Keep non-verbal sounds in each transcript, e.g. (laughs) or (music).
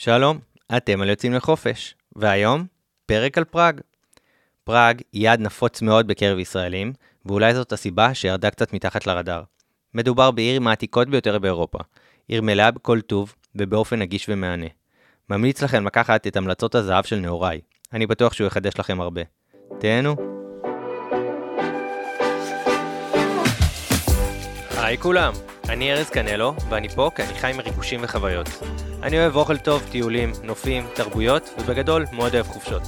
שלום, אתם על יוצאים לחופש, והיום, פרק על פראג. פראג היא יעד נפוץ מאוד בקרב ישראלים, ואולי זאת הסיבה שירדה קצת מתחת לרדאר. מדובר בעיר מהעתיקות ביותר באירופה, עיר מלאה בכל טוב ובאופן נגיש ומהנה. ממליץ לכם לקחת את המלצות הזהב של נעוריי, אני בטוח שהוא יחדש לכם הרבה. תהנו. היי כולם, אני ארז קנלו, ואני פה כי אני חי מריגושים וחוויות. אני אוהב אוכל טוב, טיולים, נופים, תרבויות, ובגדול, מאוד אוהב חופשות.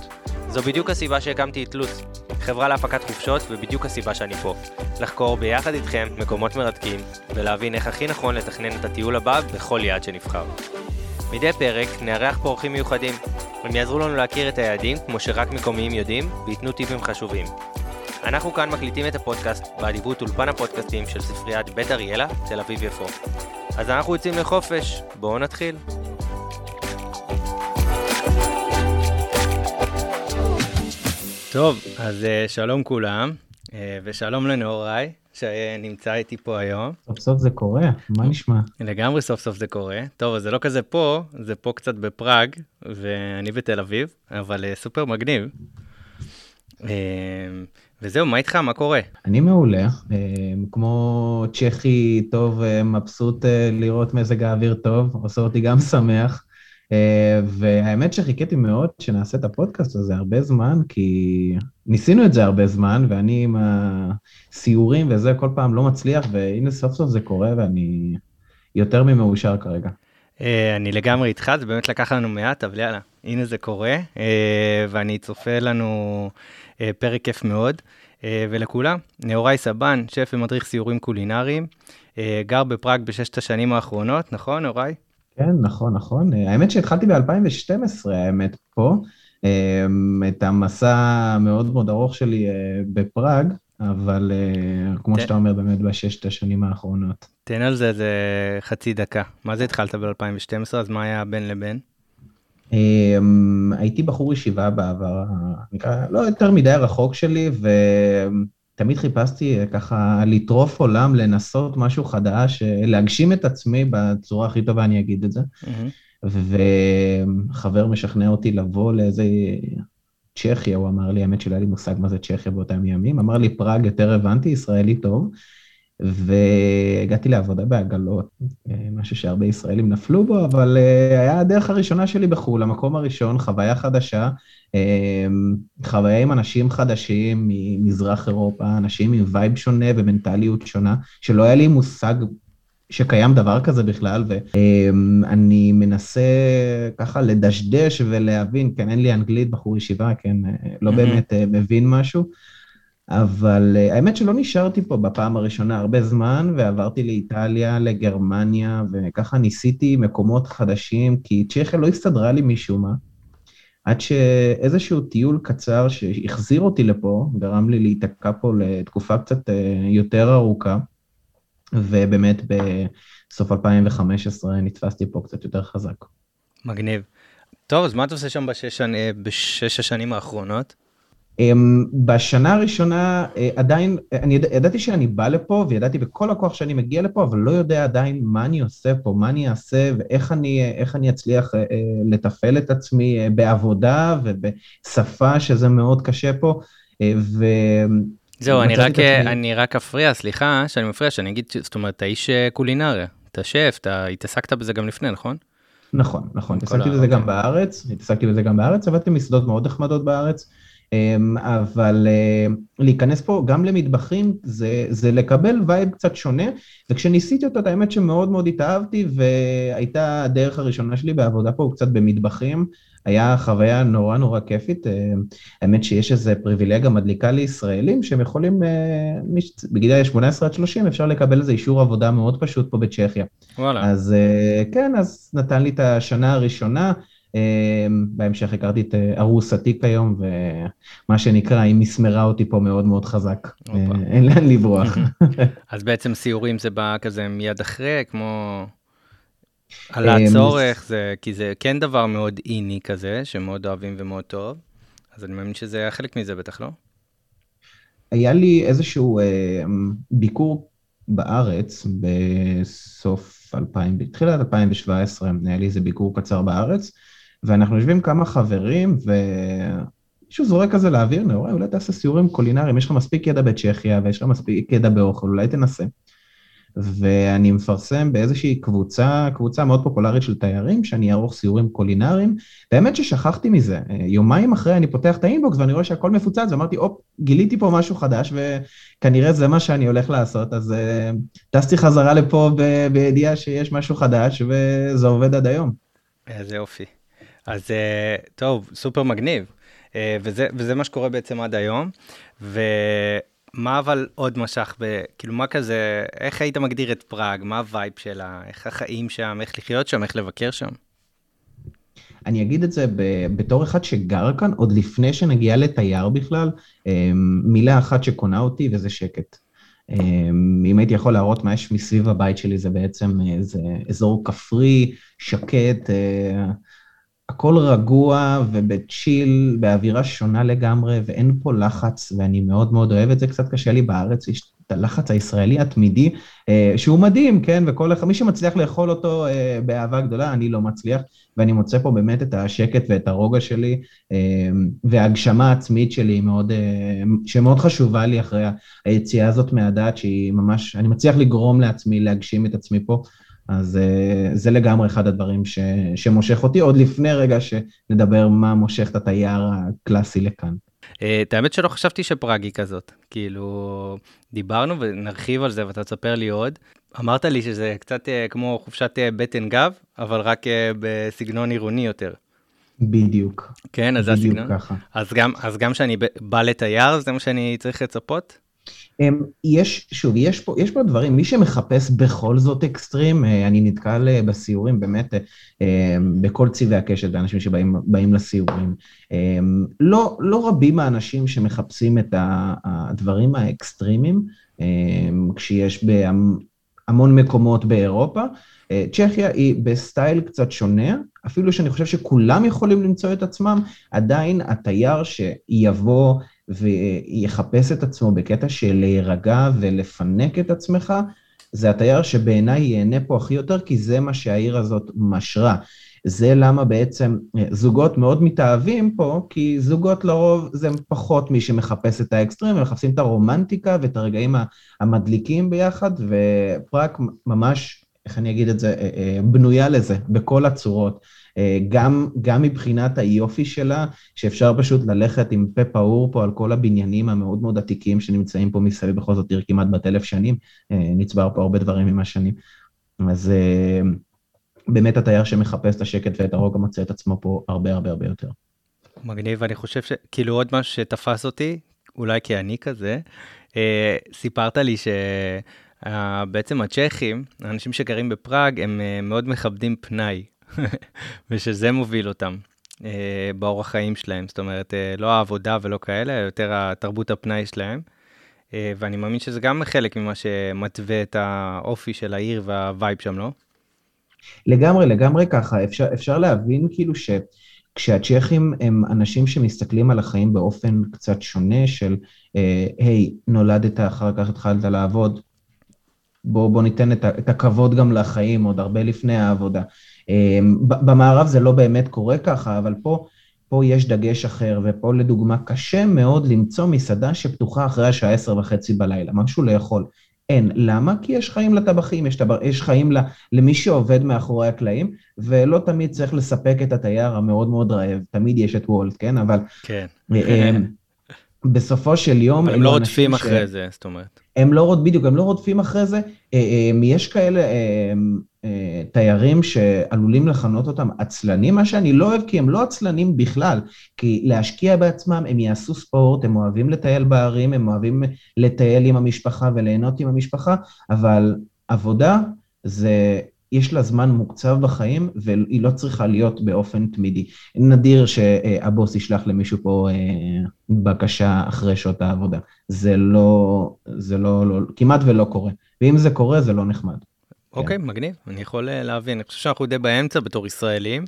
זו בדיוק הסיבה שהקמתי את לו"ז, חברה להפקת חופשות, ובדיוק הסיבה שאני פה. לחקור ביחד איתכם מקומות מרתקים, ולהבין איך הכי נכון לתכנן את הטיול הבא בכל יעד שנבחר. מדי פרק נארח פה אורחים מיוחדים. הם יעזרו לנו להכיר את היעדים כמו שרק מקומיים יודעים, וייתנו טיפים חשובים. אנחנו כאן מקליטים את הפודקאסט באדיבות אולפן הפודקאסטים של ספריית בית אריאלה, תל אביב יפו. אז אנחנו יוצאים לחופש, בואו נתחיל. טוב, אז uh, שלום כולם, uh, ושלום לנעוריי, שנמצא איתי פה היום. סוף סוף זה קורה, מה נשמע? לגמרי סוף סוף זה קורה. טוב, אז זה לא כזה פה, זה פה קצת בפראג, ואני בתל אביב, אבל uh, סופר מגניב. וזהו, מה איתך? מה קורה? אני מעולה. כמו צ'כי טוב, מבסוט לראות מזג האוויר טוב, עושה אותי גם שמח. והאמת שחיכיתי מאוד שנעשה את הפודקאסט הזה הרבה זמן, כי ניסינו את זה הרבה זמן, ואני עם הסיורים וזה כל פעם לא מצליח, והנה סוף סוף זה קורה ואני יותר ממאושר כרגע. אני לגמרי איתך, זה באמת לקח לנו מעט, אבל יאללה, הנה זה קורה, ואני צופה לנו פרק כיף מאוד. ולכולם, נאורי סבן, שף ומדריך סיורים קולינריים, גר בפראג בששת השנים האחרונות, נכון נאורי? כן, נכון, נכון. האמת שהתחלתי ב-2012, האמת, פה, את המסע המאוד מאוד ארוך שלי בפראג, אבל כמו שאתה אומר, באמת בששת השנים האחרונות. תן על זה איזה חצי דקה. מה זה התחלת ב-2012, אז מה היה בין לבין? הייתי בחור ישיבה בעבר, נקרא, לא יותר מדי רחוק שלי, ותמיד חיפשתי ככה לטרוף עולם, לנסות משהו חדש, להגשים את עצמי בצורה הכי טובה, אני אגיד את זה. וחבר משכנע אותי לבוא לאיזה צ'כיה, הוא אמר לי, האמת שלא היה לי מושג מה זה צ'כיה באותם ימים, אמר לי פראג יותר הבנתי, ישראלי טוב. והגעתי לעבודה בעגלות, משהו שהרבה ישראלים נפלו בו, אבל היה הדרך הראשונה שלי בחו"ל, המקום הראשון, חוויה חדשה, חוויה עם אנשים חדשים ממזרח אירופה, אנשים עם וייב שונה ומנטליות שונה, שלא היה לי מושג שקיים דבר כזה בכלל, ואני מנסה ככה לדשדש ולהבין, כן, אין לי אנגלית, בחור ישיבה, כן, לא באמת מבין משהו. אבל האמת שלא נשארתי פה בפעם הראשונה הרבה זמן, ועברתי לאיטליה, לגרמניה, וככה ניסיתי מקומות חדשים, כי צ'כיה לא הסתדרה לי משום מה. עד שאיזשהו טיול קצר שהחזיר אותי לפה, גרם לי להיתקע פה לתקופה קצת יותר ארוכה, ובאמת בסוף 2015 נתפסתי פה קצת יותר חזק. מגניב. טוב, אז מה אתה עושה שם בשש, בשש השנים האחרונות? בשנה הראשונה עדיין, אני ידע, ידעתי שאני בא לפה וידעתי בכל הכוח שאני מגיע לפה, אבל לא יודע עדיין מה אני עושה פה, מה אני אעשה ואיך אני, אני אצליח לתפעל את עצמי בעבודה ובשפה, שזה מאוד קשה פה. ו... זהו, אני רק, אני רק אפריע, סליחה שאני מפריע, שאני אגיד, זאת אומרת, אתה איש קולינריה, אתה שף, אתה התעסקת בזה גם לפני, נכון? נכון, נכון, התעסקתי בזה גם בארץ, התעסקתי בזה גם בארץ, עבדתי מסעדות מאוד נחמדות בארץ. אבל להיכנס פה גם למטבחים זה, זה לקבל וייב קצת שונה, וכשניסיתי אותו, את האמת שמאוד מאוד התאהבתי, והייתה הדרך הראשונה שלי בעבודה פה קצת במטבחים, היה חוויה נורא נורא כיפית, האמת שיש איזו פריבילגיה מדליקה לישראלים, שהם יכולים, בגילי 18 עד 30 אפשר לקבל איזה אישור עבודה מאוד פשוט פה בצ'כיה. וואלה. אז כן, אז נתן לי את השנה הראשונה, בהמשך הכרתי את ארוסתי כיום, ומה שנקרא, היא מסמרה אותי פה מאוד מאוד חזק, אין לאן לברוח. (laughs) אז בעצם סיורים זה בא כזה מיד אחרי, כמו... על הצורך, זה, כי זה כן דבר מאוד איני כזה, שמאוד אוהבים ומאוד טוב, אז אני מאמין שזה היה חלק מזה בטח, לא? היה לי איזשהו ביקור בארץ בסוף 2000, בתחילת 2017, היה לי איזה ביקור קצר בארץ, ואנחנו יושבים כמה חברים, ומישהו זורק כזה לאוויר, נאורי, אולי תעשה סיורים קולינריים, יש לך מספיק ידע בצ'כיה, ויש לך מספיק ידע באוכל, אולי תנסה. ואני מפרסם באיזושהי קבוצה, קבוצה מאוד פופולרית של תיירים, שאני אערוך סיורים קולינריים. באמת ששכחתי מזה, יומיים אחרי אני פותח את האינבוקס ואני רואה שהכל מפוצץ, ואמרתי, הופ, גיליתי פה משהו חדש, וכנראה זה מה שאני הולך לעשות, אז uh, טסתי חזרה לפה בידיעה שיש משהו חדש, וזה עובד עד היום. איזה יופי. אז אה, טוב, סופר מגניב. אה, וזה, וזה מה שקורה בעצם עד היום. ו... מה אבל עוד משך, ב, כאילו מה כזה, איך היית מגדיר את פראג, מה ה vibe שלה, איך החיים שם, איך לחיות שם, איך לבקר שם? אני אגיד את זה בתור אחד שגר כאן, עוד לפני שנגיע לתייר בכלל, אמ, מילה אחת שקונה אותי וזה שקט. אם הייתי יכול להראות מה יש מסביב הבית שלי, זה בעצם איזה אזור כפרי, שקט, אה, הכל רגוע ובצ'יל, באווירה שונה לגמרי, ואין פה לחץ, ואני מאוד מאוד אוהב את זה, קצת קשה לי בארץ, יש את הלחץ הישראלי התמידי, אה, שהוא מדהים, כן, וכל אחד, מי שמצליח לאכול אותו אה, באהבה גדולה, אני לא מצליח, ואני מוצא פה באמת את השקט ואת הרוגע שלי, אה, וההגשמה העצמית שלי מאוד, שמאוד חשובה לי אחרי היציאה הזאת מהדעת, שהיא ממש, אני מצליח לגרום לעצמי להגשים את עצמי פה. אז אה, זה לגמרי אחד הדברים ש, שמושך אותי, עוד לפני רגע שנדבר מה מושך את התייר הקלאסי לכאן. אה, את האמת שלא חשבתי שפראג היא כזאת, כאילו דיברנו ונרחיב על זה ואתה תספר לי עוד. אמרת לי שזה קצת אה, כמו חופשת בטן גב, אבל רק בסגנון עירוני יותר. בדיוק. כן, אז זה הסגנון. ככה. אז גם, אז גם כשאני בא לתייר, זה מה שאני צריך לצפות? יש, שוב, יש פה, יש פה דברים, מי שמחפש בכל זאת אקסטרים, אה, אני נתקל אה, בסיורים באמת אה, בכל צבעי הקשת, באנשים שבאים לסיורים. לא, לא רבים האנשים שמחפשים את הדברים האקסטרימיים, כשיש בהמון מקומות באירופה. צ'כיה היא ב style קצת שונה, אפילו שאני חושב שכולם יכולים למצוא את עצמם, עדיין התייר שיבוא ויחפש את עצמו בקטע של להירגע ולפנק את עצמך, זה התייר שבעיניי ייהנה פה הכי יותר, כי זה מה שהעיר הזאת משרה. זה למה בעצם אה, זוגות מאוד מתאהבים פה, כי זוגות לרוב זה פחות מי שמחפש את האקסטרים, הם מחפשים את הרומנטיקה ואת הרגעים המדליקים ביחד, ופרק ממש, איך אני אגיד את זה, אה, אה, בנויה לזה, בכל הצורות. אה, גם, גם מבחינת היופי שלה, שאפשר פשוט ללכת עם פה פעור פה על כל הבניינים המאוד מאוד עתיקים שנמצאים פה מסביב, בכל זאת עיר כמעט בת אלף שנים, אה, נצבר פה הרבה דברים עם השנים. אז אה, באמת התייר שמחפש את השקט ואת הרוגע מוצא את עצמו פה הרבה הרבה הרבה יותר. מגניב, אני חושב שכאילו עוד משהו שתפס אותי, אולי כי אני כזה, אה, סיפרת לי שבעצם הצ'כים, האנשים שגרים בפראג, הם מאוד מכבדים פנאי. (laughs) ושזה מוביל אותם אה, באורח חיים שלהם, זאת אומרת, אה, לא העבודה ולא כאלה, יותר התרבות הפנאי שלהם. אה, ואני מאמין שזה גם חלק ממה שמתווה את האופי של העיר והווייב שם, לא? לגמרי, לגמרי ככה. אפשר, אפשר להבין כאילו ש... כשהצ'כים הם אנשים שמסתכלים על החיים באופן קצת שונה של, אה, היי, נולדת, אחר כך התחלת לעבוד, בוא, בוא ניתן את, את הכבוד גם לחיים, עוד הרבה לפני העבודה. אמ, במערב זה לא באמת קורה ככה, אבל פה, פה יש דגש אחר, ופה לדוגמה קשה מאוד למצוא מסעדה שפתוחה אחרי השעה עשר וחצי בלילה, משהו לאכול. אין. למה? כי יש חיים לטבחים, יש, טבח, יש חיים למי שעובד מאחורי הקלעים, ולא תמיד צריך לספק את התייר המאוד מאוד רעב, תמיד יש את וולט, כן? אבל... כן. אמ, בסופו של יום... אבל הם לא רודפים אחרי ש... זה, זאת אומרת. הם לא רודפים, בדיוק, הם לא רודפים אחרי זה. אה, יש כאלה אה, תיירים שעלולים לכנות אותם עצלנים, מה שאני לא אוהב, כי הם לא עצלנים בכלל. כי להשקיע בעצמם, הם יעשו ספורט, הם אוהבים לטייל בערים, הם אוהבים לטייל עם המשפחה וליהנות עם המשפחה, אבל עבודה זה יש לה זמן מוקצב בחיים, והיא לא צריכה להיות באופן תמידי. נדיר שהבוס ישלח למישהו פה אה, בקשה אחרי שעות העבודה. זה לא, זה לא, לא, כמעט ולא קורה. ואם זה קורה, זה לא נחמד. אוקיי, okay, כן. מגניב, אני יכול אה, להבין. אני חושב שאנחנו די באמצע בתור ישראלים,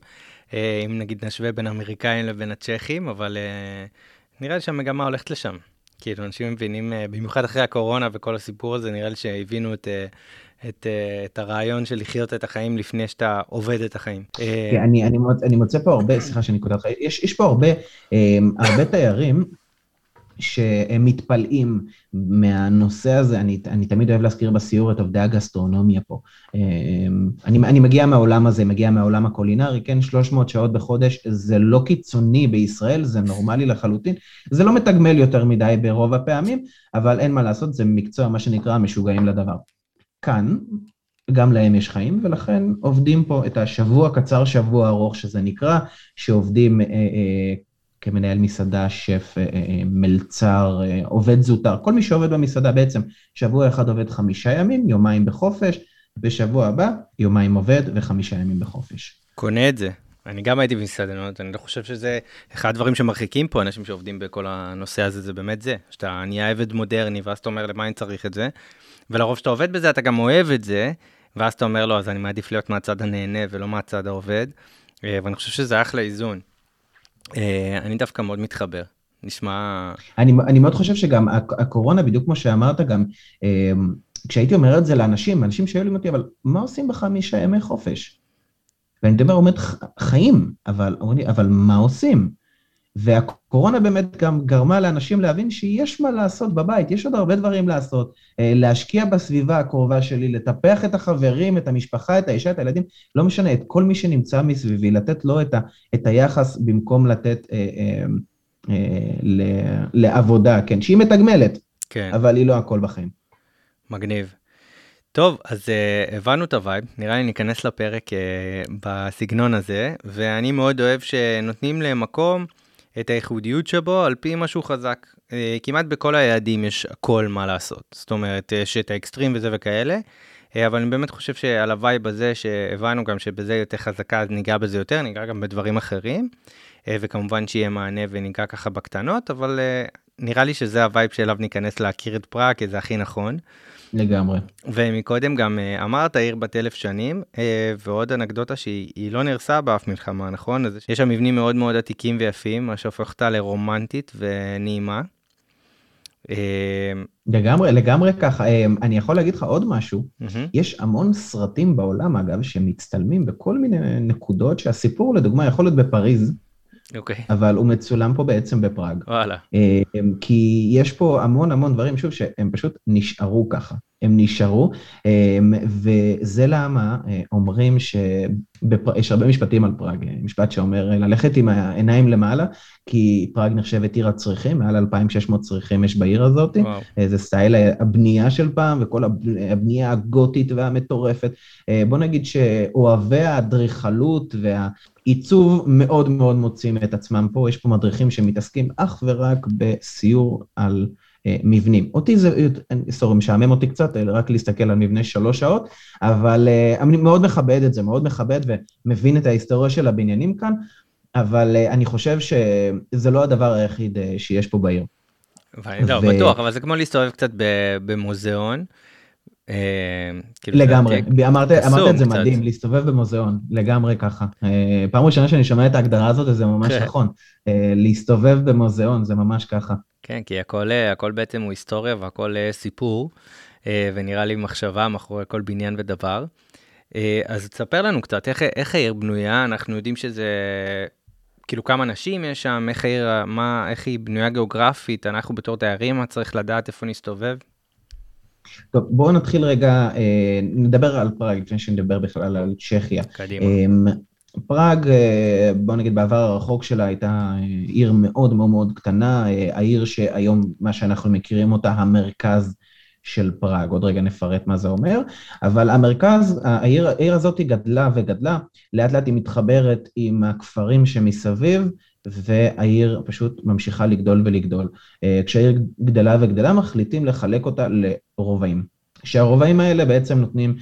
אה, אם נגיד נשווה בין האמריקאים לבין הצ'כים, אבל נראה לי שהמגמה הולכת לשם. כאילו, אנשים מבינים, אה, במיוחד אחרי הקורונה וכל הסיפור הזה, נראה לי שהבינו את, אה, את, אה, את הרעיון של לחיות את החיים לפני שאתה עובד את החיים. כן, אני, אני, מוצא, אני מוצא פה הרבה, סליחה שאני קוטע אותך, יש, יש פה הרבה, הרבה תיירים שהם מתפלאים מהנושא הזה, אני, אני תמיד אוהב להזכיר בסיור את עובדי הגסטרונומיה פה. אני, אני מגיע מהעולם הזה, מגיע מהעולם הקולינרי, כן, 300 שעות בחודש, זה לא קיצוני בישראל, זה נורמלי לחלוטין, זה לא מתגמל יותר מדי ברוב הפעמים, אבל אין מה לעשות, זה מקצוע, מה שנקרא, משוגעים לדבר. כאן, גם להם יש חיים, ולכן עובדים פה את השבוע קצר, שבוע ארוך שזה נקרא, שעובדים אה, אה, כמנהל מסעדה, שף, אה, אה, מלצר, אה, עובד זוטר, כל מי שעובד במסעדה בעצם, שבוע אחד עובד חמישה ימים, יומיים בחופש, בשבוע הבא יומיים עובד וחמישה ימים בחופש. קונה את זה. אני גם הייתי במסעדנות, אני לא חושב שזה אחד הדברים שמרחיקים פה אנשים שעובדים בכל הנושא הזה, זה באמת זה, שאתה נהיה עבד מודרני, ואז אתה אומר למה אני צריך את זה, ולרוב שאתה עובד בזה אתה גם אוהב את זה, ואז אתה אומר לו, אז אני מעדיף להיות מהצד הנהנה ולא מהצד העובד, ואני חושב שזה אחלה איזון. אה, אני דווקא מאוד מתחבר, נשמע... אני, אני מאוד חושב שגם הקורונה, בדיוק כמו שאמרת גם, אה, כשהייתי אומר את זה לאנשים, אנשים שואלים אותי, אבל מה עושים בחמישה ימי חופש? ואני מדבר, אומר, חיים, אבל, אבל מה עושים? והקורונה באמת גם גרמה לאנשים להבין שיש מה לעשות בבית, יש עוד הרבה דברים לעשות, אה, להשקיע בסביבה הקרובה שלי, לטפח את החברים, את המשפחה, את האישה, את הילדים, לא משנה, את כל מי שנמצא מסביבי, לתת לו את, ה, את היחס במקום לתת אה, אה, אה, ל, לעבודה, כן, שהיא מתגמלת, כן. אבל היא לא הכל בחיים. מגניב. טוב, אז אה, הבנו את ה vibe, נראה לי ניכנס לפרק אה, בסגנון הזה, ואני מאוד אוהב שנותנים למקום את הייחודיות שבו על פי משהו חזק. אה, כמעט בכל היעדים יש הכל מה לעשות, זאת אומרת, יש את האקסטרים וזה וכאלה, אה, אבל אני באמת חושב שעל ה vibe הזה, שהבנו גם שבזה יותר חזקה, אז ניגע בזה יותר, ניגע גם בדברים אחרים, אה, וכמובן שיהיה מענה וניגע ככה בקטנות, אבל נראה לי שזה ה vibe שאליו ניכנס להכיר את פראג, כי זה הכי נכון. לגמרי. ומקודם גם אה, אמרת עיר בת אלף שנים, אה, ועוד אנקדוטה שהיא לא נהרסה באף מלחמה, נכון? אז יש שם מבנים מאוד מאוד עתיקים ויפים, מה שהופך אותה לרומנטית ונעימה. אה, לגמרי, לגמרי ככה. אני יכול להגיד לך עוד משהו. Mm-hmm. יש המון סרטים בעולם, אגב, שמצטלמים בכל מיני נקודות שהסיפור, לדוגמה, יכול להיות בפריז, אוקיי. אוקיי. אבל הוא מצולם פה בעצם בפראג. וואלה. כי יש פה המון המון דברים, שוב, שהם פשוט נשארו ככה. הם נשארו, וזה למה אומרים ש... יש הרבה משפטים על פראג, משפט שאומר ללכת עם העיניים למעלה, כי פראג נחשבת עיר הצריחים, מעל 2,600 צריחים יש בעיר הזאת, וואו. זה style הבנייה של פעם וכל הבנייה הגותית והמטורפת. בוא נגיד שאוהבי האדריכלות והעיצוב מאוד מאוד מוצאים את עצמם פה, יש פה מדריכים שמתעסקים אך ורק בסיור על... אה, מבנים. אותי זה, סורי, משעמם אותי קצת, רק להסתכל על מבנה שלוש שעות, אבל אה, אני מאוד מכבד את זה, מאוד מכבד ומבין את ההיסטוריה של הבניינים כאן, אבל אה, אני חושב שזה לא הדבר היחיד שיש פה בעיר. לא, בטוח, אבל זה כמו להסתובב קצת במוזיאון. כאילו לגמרי, אמרת, את זה. מדהים, להסתובב במוזיאון, לגמרי ככה. פעם ראשונה שאני שומע את ההגדרה הזאת, זה ממש כן. נכון. להסתובב במוזיאון, זה ממש ככה. כן, כי הכל, אה, הכל בעצם הוא היסטוריה והכל אה, סיפור, אה, ונראה לי מחשבה מאחורי כל בניין ודבר. אז תספר לנו קצת, איך, איך העיר בנויה? אנחנו יודעים שזה, כאילו כמה נשים יש שם, איך העיר, מה, איך היא בנויה גיאוגרפית, אנחנו בתור תיירים, מה צריך לדעת איפה נסתובב? טוב, בואו נתחיל רגע, נדבר על פראג לפני שנדבר בכלל על צ'כיה. קדימה. פראג, אה, בוא נגיד בעבר הרחוק שלה הייתה אה, עיר מאוד מאוד מאוד קטנה, אה, העיר שהיום, מה שאנחנו מכירים אותה, המרכז של פראג, עוד רגע נפרט מה זה אומר, אבל המרכז, העיר, העיר הזאת גדלה וגדלה, לאט לאט היא מתחברת עם הכפרים שמסביב, והעיר פשוט ממשיכה לגדול ולגדול. כשהעיר גדלה וגדלה, מחליטים לחלק אותה לרובעים. שהרובעים האלה בעצם נותנים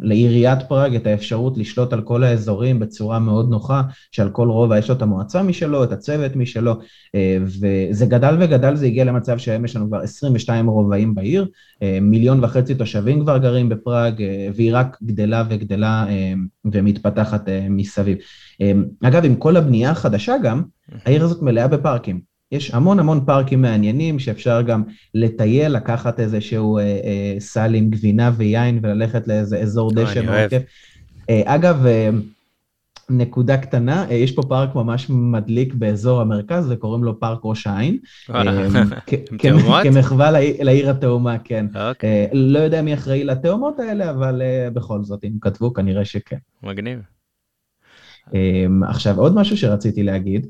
לעיריית פראג את האפשרות לשלוט על כל האזורים בצורה מאוד נוחה, שעל כל רובע יש לו את המועצה משלו, את הצוות משלו, אה, וזה גדל וגדל, זה הגיע למצב שהיום יש לנו כבר 22 רובעים בעיר, אה, מיליון וחצי תושבים כבר גרים בפראג, אה, והיא רק גדלה וגדלה ומתפתחת מסביב. אגב, עם כל הבנייה החדשה גם, העיר הזאת מלאה בפארקים. יש המון המון פארקים מעניינים שאפשר גם לטייל, לקחת איזשהו אה, אה, סל עם גבינה ויין וללכת לאיזה אזור דשא מאוד כיף. אה, אגב, אה, נקודה קטנה, אה, יש פה פארק ממש מדליק באזור המרכז וקוראים לו פארק ראש העין. (laughs) כמחווה לעיר התאומה, כן. אוקיי. לא יודע מי אחראי לתאומות האלה, אבל בכל זאת, אם כתבו, כנראה שכן. מגניב. עכשיו, עוד משהו שרציתי להגיד,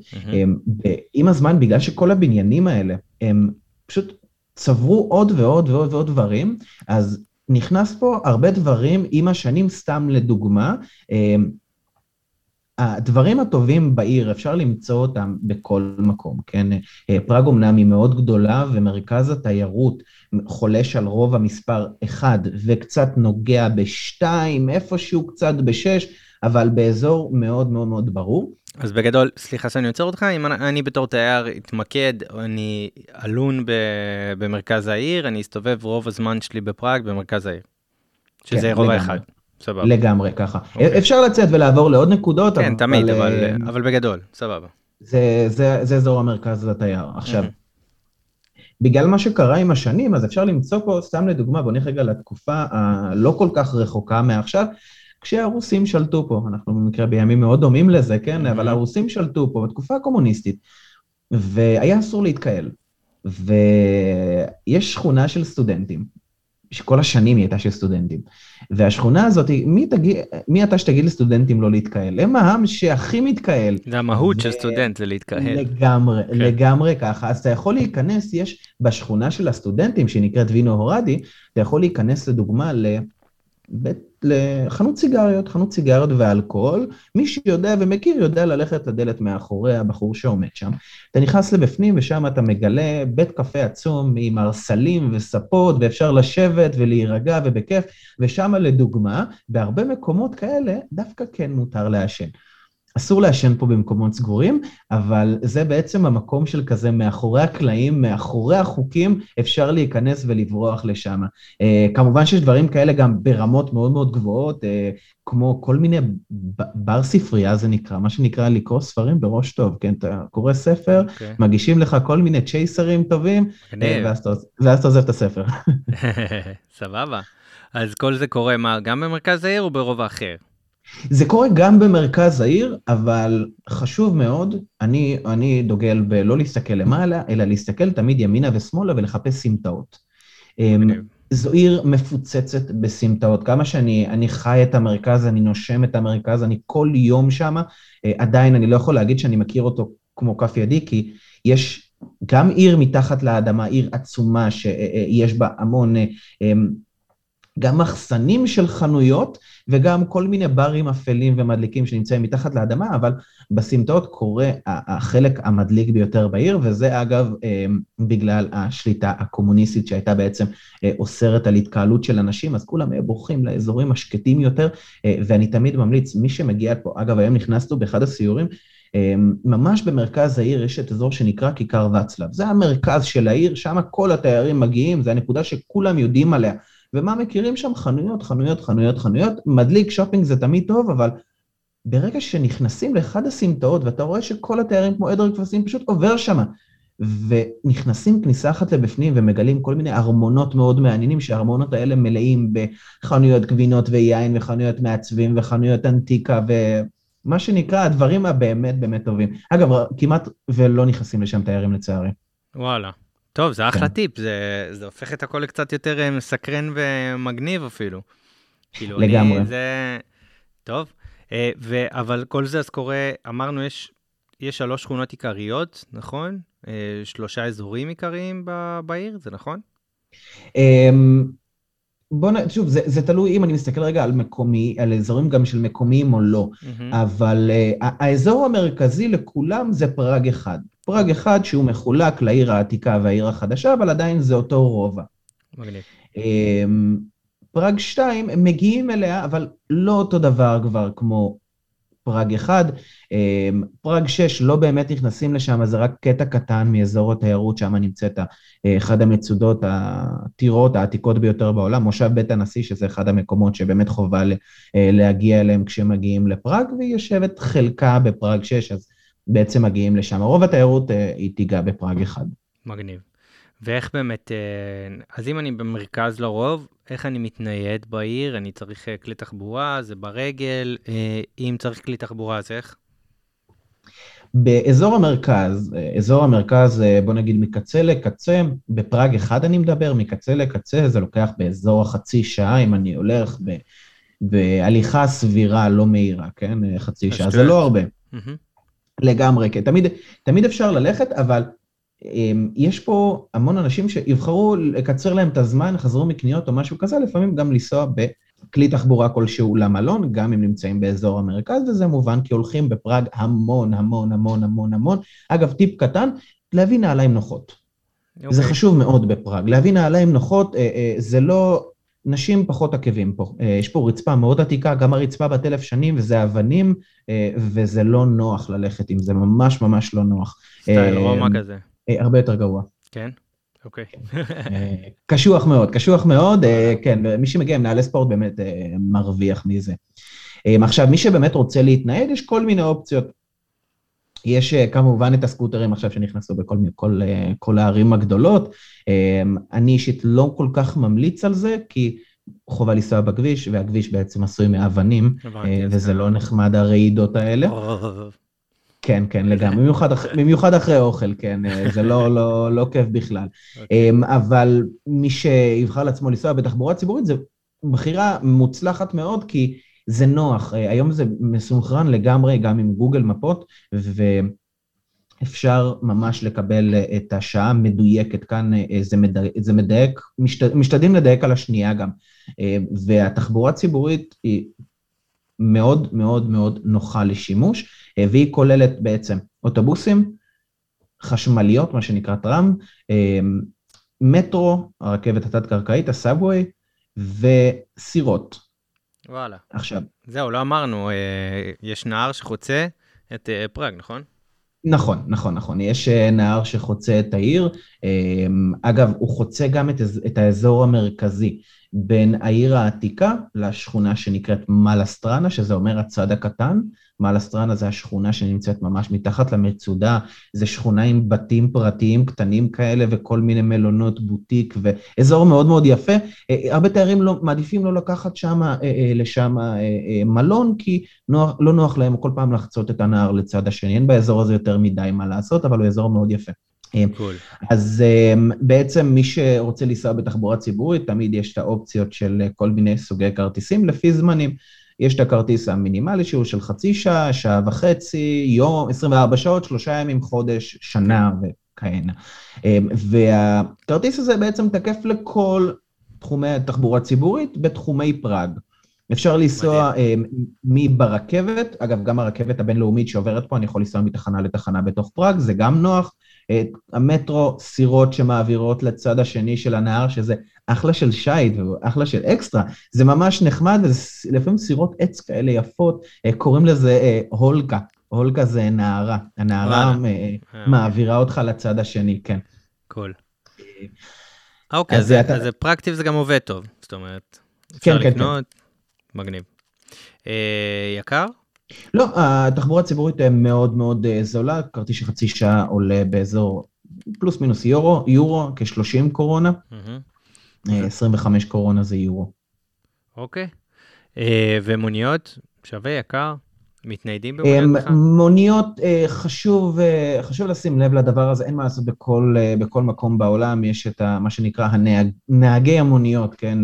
עם הזמן, בגלל שכל הבניינים האלה, הם פשוט צברו עוד ועוד ועוד ועוד דברים, אז נכנס פה הרבה דברים עם השנים, סתם לדוגמה, הדברים הטובים בעיר, אפשר למצוא אותם בכל מקום, כן? אה, פראג אמנם היא מאוד גדולה ומרכז התיירות חולש על רוב המספר 1 וקצת נוגע ב-2, איפשהו קצת ב-6, אבל באזור מאוד מאוד מאוד ברור. אז בגדול, סליחה שאני עוצר אותך, אם אני, אני בתור תייר אתמקד, אני אלון במרכז העיר, אני אסתובב רוב הזמן שלי בפראג במרכז העיר. שזה כן, רוב האחד. סבבה. לגמרי ככה. Okay. אוקיי. אפשר לצאת ולעבור לעוד נקודות. כן, אבל, תמיד, אבל, אבל, אה, אבל בגדול, סבבה. זה, זה, זה אזור המרכז לתייר. עכשיו, mm-hmm. בגלל מה שקרה עם השנים, אז אפשר למצוא פה, סתם לדוגמה, בוא נלך רגע לתקופה הלא כל כך רחוקה מעכשיו, כשהרוסים שלטו פה, אנחנו במקרה בימים מאוד דומים לזה, כן? אבל הרוסים שלטו פה בתקופה הקומוניסטית, והיה אסור להתקהל. ויש שכונה של סטודנטים, שכל השנים היא הייתה של סטודנטים. והשכונה הזאת, מי, תגיד, מי אתה שתגיד לסטודנטים לא להתקהל? הם העם שהכי מתקהל. זה המהות ו... של סטודנט, זה להתקהל. לגמרי, כן. לגמרי ככה. אז אתה יכול להיכנס, יש בשכונה של הסטודנטים, שנקראת וינו הורדי, אתה יכול להיכנס לדוגמה לבית לחנות סיגריות, חנות סיגריות ואלכוהול, מי שיודע ומכיר יודע ללכת לדלת מאחורי הבחור שעומד שם. אתה נכנס לבפנים ושם אתה מגלה בית קפה עצום עם ארסלים וספות ואפשר לשבת ולהירגע ובכיף, ושם לדוגמה, בהרבה מקומות כאלה דווקא כן מותר לעשן. אסור לעשן פה במקומות סגורים, אבל זה בעצם המקום של כזה מאחורי הקלעים, מאחורי החוקים, אפשר להיכנס ולברוח לשם. Uh, כמובן שיש דברים כאלה גם ברמות מאוד מאוד גבוהות, uh, כמו כל מיני בר ספרייה זה נקרא, מה שנקרא לקרוא ספרים בראש טוב, כן? אתה קורא ספר, okay. אוקיי. מגישים לך כל מיני צ'ייסרים טובים, uh, ואז, אתה, ואז אתה עוזב את הספר. (laughs) סבבה. אז כל זה קורה מה, גם במרכז העיר או ברוב האחר? זה קורה גם במרכז העיר, אבל חשוב מאוד, אני, אני דוגל בלא להסתכל למעלה, אלא להסתכל תמיד ימינה ושמאלה ולחפש סמטאות. אמ, זו עיר מפוצצת בסמטאות. כמה שאני חי את המרכז, אני נושם את המרכז, אני כל יום שם, אה, עדיין אני לא יכול להגיד שאני מכיר אותו כמו כף ידי, כי יש גם עיר מתחת לאדמה, עיר עצומה שיש בה המון אמ, גם מחסנים של חנויות וגם כל מיני ברים אפלים ומדליקים שנמצאים מתחת לאדמה, אבל בסמטאות קורה החלק המדליק ביותר בעיר, וזה אגב אמ, בגלל השליטה הקומוניסטית שהייתה בעצם אה, אוסרת על התקהלות של אנשים, אז כולם בורחים לאזורים השקטים יותר, אה, ואני תמיד ממליץ, מי שמגיע פה, אגב היום נכנסנו באחד הסיורים, אמ, ממש במרכז העיר יש את אזור שנקרא כיכר וצלב. זה המרכז של העיר, שם כל התיירים מגיעים, זו הנקודה שכולם יודעים עליה. ומה מכירים שם? חנויות, חנויות, חנויות, חנויות. מדליק שופינג זה תמיד טוב, אבל ברגע שנכנסים לאחד הסמטאות ואתה רואה שכל התיירים כמו עדר כבשים פשוט עובר שם, ונכנסים כניסה אחת לבפנים ומגלים כל מיני ארמונות מאוד מעניינים, שהארמונות האלה מלאים בחנויות גבינות ויין וחנויות מעצבים וחנויות אנטיקה ומה שנקרא הדברים הבאמת באמת טובים. אגב, כמעט ולא נכנסים לשם תיירים לצערי. וואלה. טוב, זה אחלה כן. טיפ, זה, זה הופך את הכל לקצת יותר אה, מסקרן ומגניב אפילו. כאילו, לגמרי. אני, זה... טוב, אה, ו... אבל כל זה אז קורה, אמרנו, יש, יש שלוש שכונות עיקריות, נכון? אה, שלושה אזורים עיקריים ב... בעיר, זה נכון? אמ, בוא נ... שוב, זה, זה תלוי אם אני מסתכל רגע על מקומי, על אזורים גם של מקומיים או לא, mm-hmm. אבל אה, האזור המרכזי לכולם זה פראג אחד. פראג אחד שהוא מחולק לעיר העתיקה והעיר החדשה, אבל עדיין זה אותו רובע. מגניב. אמ, פראג 2, הם מגיעים אליה, אבל לא אותו דבר כבר כמו פראג 1. אמ, פראג 6 לא באמת נכנסים לשם, זה רק קטע קטן מאזור התיירות, שם נמצאת אחד המצודות, הטירות העתיקות ביותר בעולם, מושב בית הנשיא, שזה אחד המקומות שבאמת חובה אה, להגיע אליהם כשמגיעים לפראג, והיא יושבת חלקה בפראג 6, אז בעצם מגיעים לשם. רוב התיירות היא תיגע בפראג אחד. מגניב. ואיך באמת, אז אם אני במרכז לרוב, איך אני מתנייד בעיר? אני צריך כלי תחבורה, זה ברגל, אם צריך כלי תחבורה, אז איך? באזור המרכז, אזור המרכז, בוא נגיד מקצה לקצה, בפראג אחד אני מדבר, מקצה לקצה זה לוקח באזור החצי שעה, אם אני הולך ב, בהליכה סבירה, לא מהירה, כן? חצי שעה, זה לא הרבה. Mm-hmm. לגמרי, כן. תמיד, תמיד אפשר ללכת, אבל אמ, יש פה המון אנשים שיבחרו לקצר להם את הזמן, חזרו מקניות או משהו כזה, לפעמים גם לנסוע בכלי תחבורה כלשהו למלון, גם אם נמצאים באזור המרכז, וזה מובן כי הולכים בפראג המון, המון, המון, המון, המון. אגב, טיפ קטן, להביא נעליים נוחות. Okay. זה אוקיי. חשוב מאוד בפראג. להביא נעליים נוחות, אה, אה, זה לא... נשים פחות עקבים פה. אה, יש פה רצפה מאוד עתיקה, גם הרצפה בת אלף שנים, וזה אבנים, וזה לא נוח ללכת עם זה, ממש ממש לא נוח. סטייל רומא כזה. אה, הרבה יותר גרוע. כן? אוקיי. אה, קשוח מאוד, קשוח מאוד, אה, כן, מי שמגיע עם נעלי ספורט באמת מרוויח מזה. עכשיו, מי שבאמת רוצה להתנייד, יש כל מיני אופציות. יש כמובן את הסקוטרים עכשיו שנכנסו בכל כל, כל הערים הגדולות. אני אישית לא כל כך ממליץ על זה, כי חובה לנסוע בכביש, והכביש בעצם עשוי מאבנים, וזה לא נחמד הרעידות האלה. כן, כן, לגמרי, במיוחד, אח... במיוחד אחרי אוכל, כן, אה, זה לא, לא, לא כיף בכלל. Okay. אוקיי. אבל מי שיבחר לעצמו לנסוע בתחבורה ציבורית, זו בחירה מוצלחת מאוד, כי זה נוח. אה, היום זה מסונכרן לגמרי גם עם גוגל מפות, ואפשר ממש לקבל אה, את השעה המדויקת כאן, זה, מדייק, זה מדייק, משת, משתדלים לדייק על השנייה גם. והתחבורה הציבורית היא מאוד מאוד מאוד נוחה לשימוש. אה, והיא כוללת בעצם אוטובוסים, חשמליות, מה שנקרא טראם, אה, מטרו, הרכבת התת-קרקעית, הסאבווי, וסירות. וואלה. עכשיו. זהו, לא אמרנו, אה, יש נהר שחוצה את פראג, נכון? נכון, נכון, נכון. יש נהר שחוצה את העיר. אגב, הוא חוצה גם את, את האזור המרכזי בין העיר העתיקה לשכונה שנקראת מלסטרנה, שזה אומר הצד הקטן, מאלסטרנה זה השכונה שנמצאת ממש מתחת למצודה, זה שכונה עם בתים פרטיים קטנים כאלה וכל מיני מלונות בוטיק ואזור מאוד מאוד יפה. אה, הרבה תיירים לא, מעדיפים לא לקחת שמה, אה, אה, לשם מלון, כי נוח, לא נוח להם כל פעם לחצות את הנהר לצד השני, אין באזור הזה יותר מדי מה לעשות, אבל הוא אזור מאוד יפה. Cool. אז בעצם מי שרוצה לנסוע בתחבורה ציבורית, תמיד יש את האופציות של כל מיני סוגי כרטיסים לפי זמנים. יש את הכרטיס המינימלי שהוא של חצי שעה, שעה וחצי, יום, 24 שעות, שלושה ימים, חודש, שנה וכהנה. אמ, והכרטיס הזה בעצם תקף לכל תחומי התחבורה הציבורית בתחומי פראג. אפשר לנסוע אה, מברכבת, אגב, גם הרכבת הבינלאומית שעוברת פה, אני יכול לנסוע מתחנה לתחנה בתוך פראג, זה גם נוח. המטרו, סירות שמעבירות לצד השני של הנהר, שזה אחלה של שייט ואחלה של אקסטרה, זה ממש נחמד, לפעמים סירות עץ כאלה יפות, אה, קוראים לזה אה, הולקה, הולקה זה נערה, הנערה אה, מעבירה אותך לצד השני, כן. קול. אוקיי, אז זה פרקטיב זה גם עובד טוב, זאת אומרת, אפשר כן, כן, לקנות, כן. מגניב. יקר? לא, התחבורה הציבורית מאוד מאוד זולה, כרטיס של חצי שעה עולה באזור פלוס מינוס יורו, יורו כ-30 קורונה. 25 קורונה זה יורו. אוקיי. אה, ומוניות? שווה, יקר? מתניידים במוניות בכלל? מוניות, אה, חשוב, אה, חשוב לשים לב לדבר הזה, אין מה לעשות בכל, בכל מקום בעולם, יש את מה שנקרא הנהג, נהגי המוניות, כן?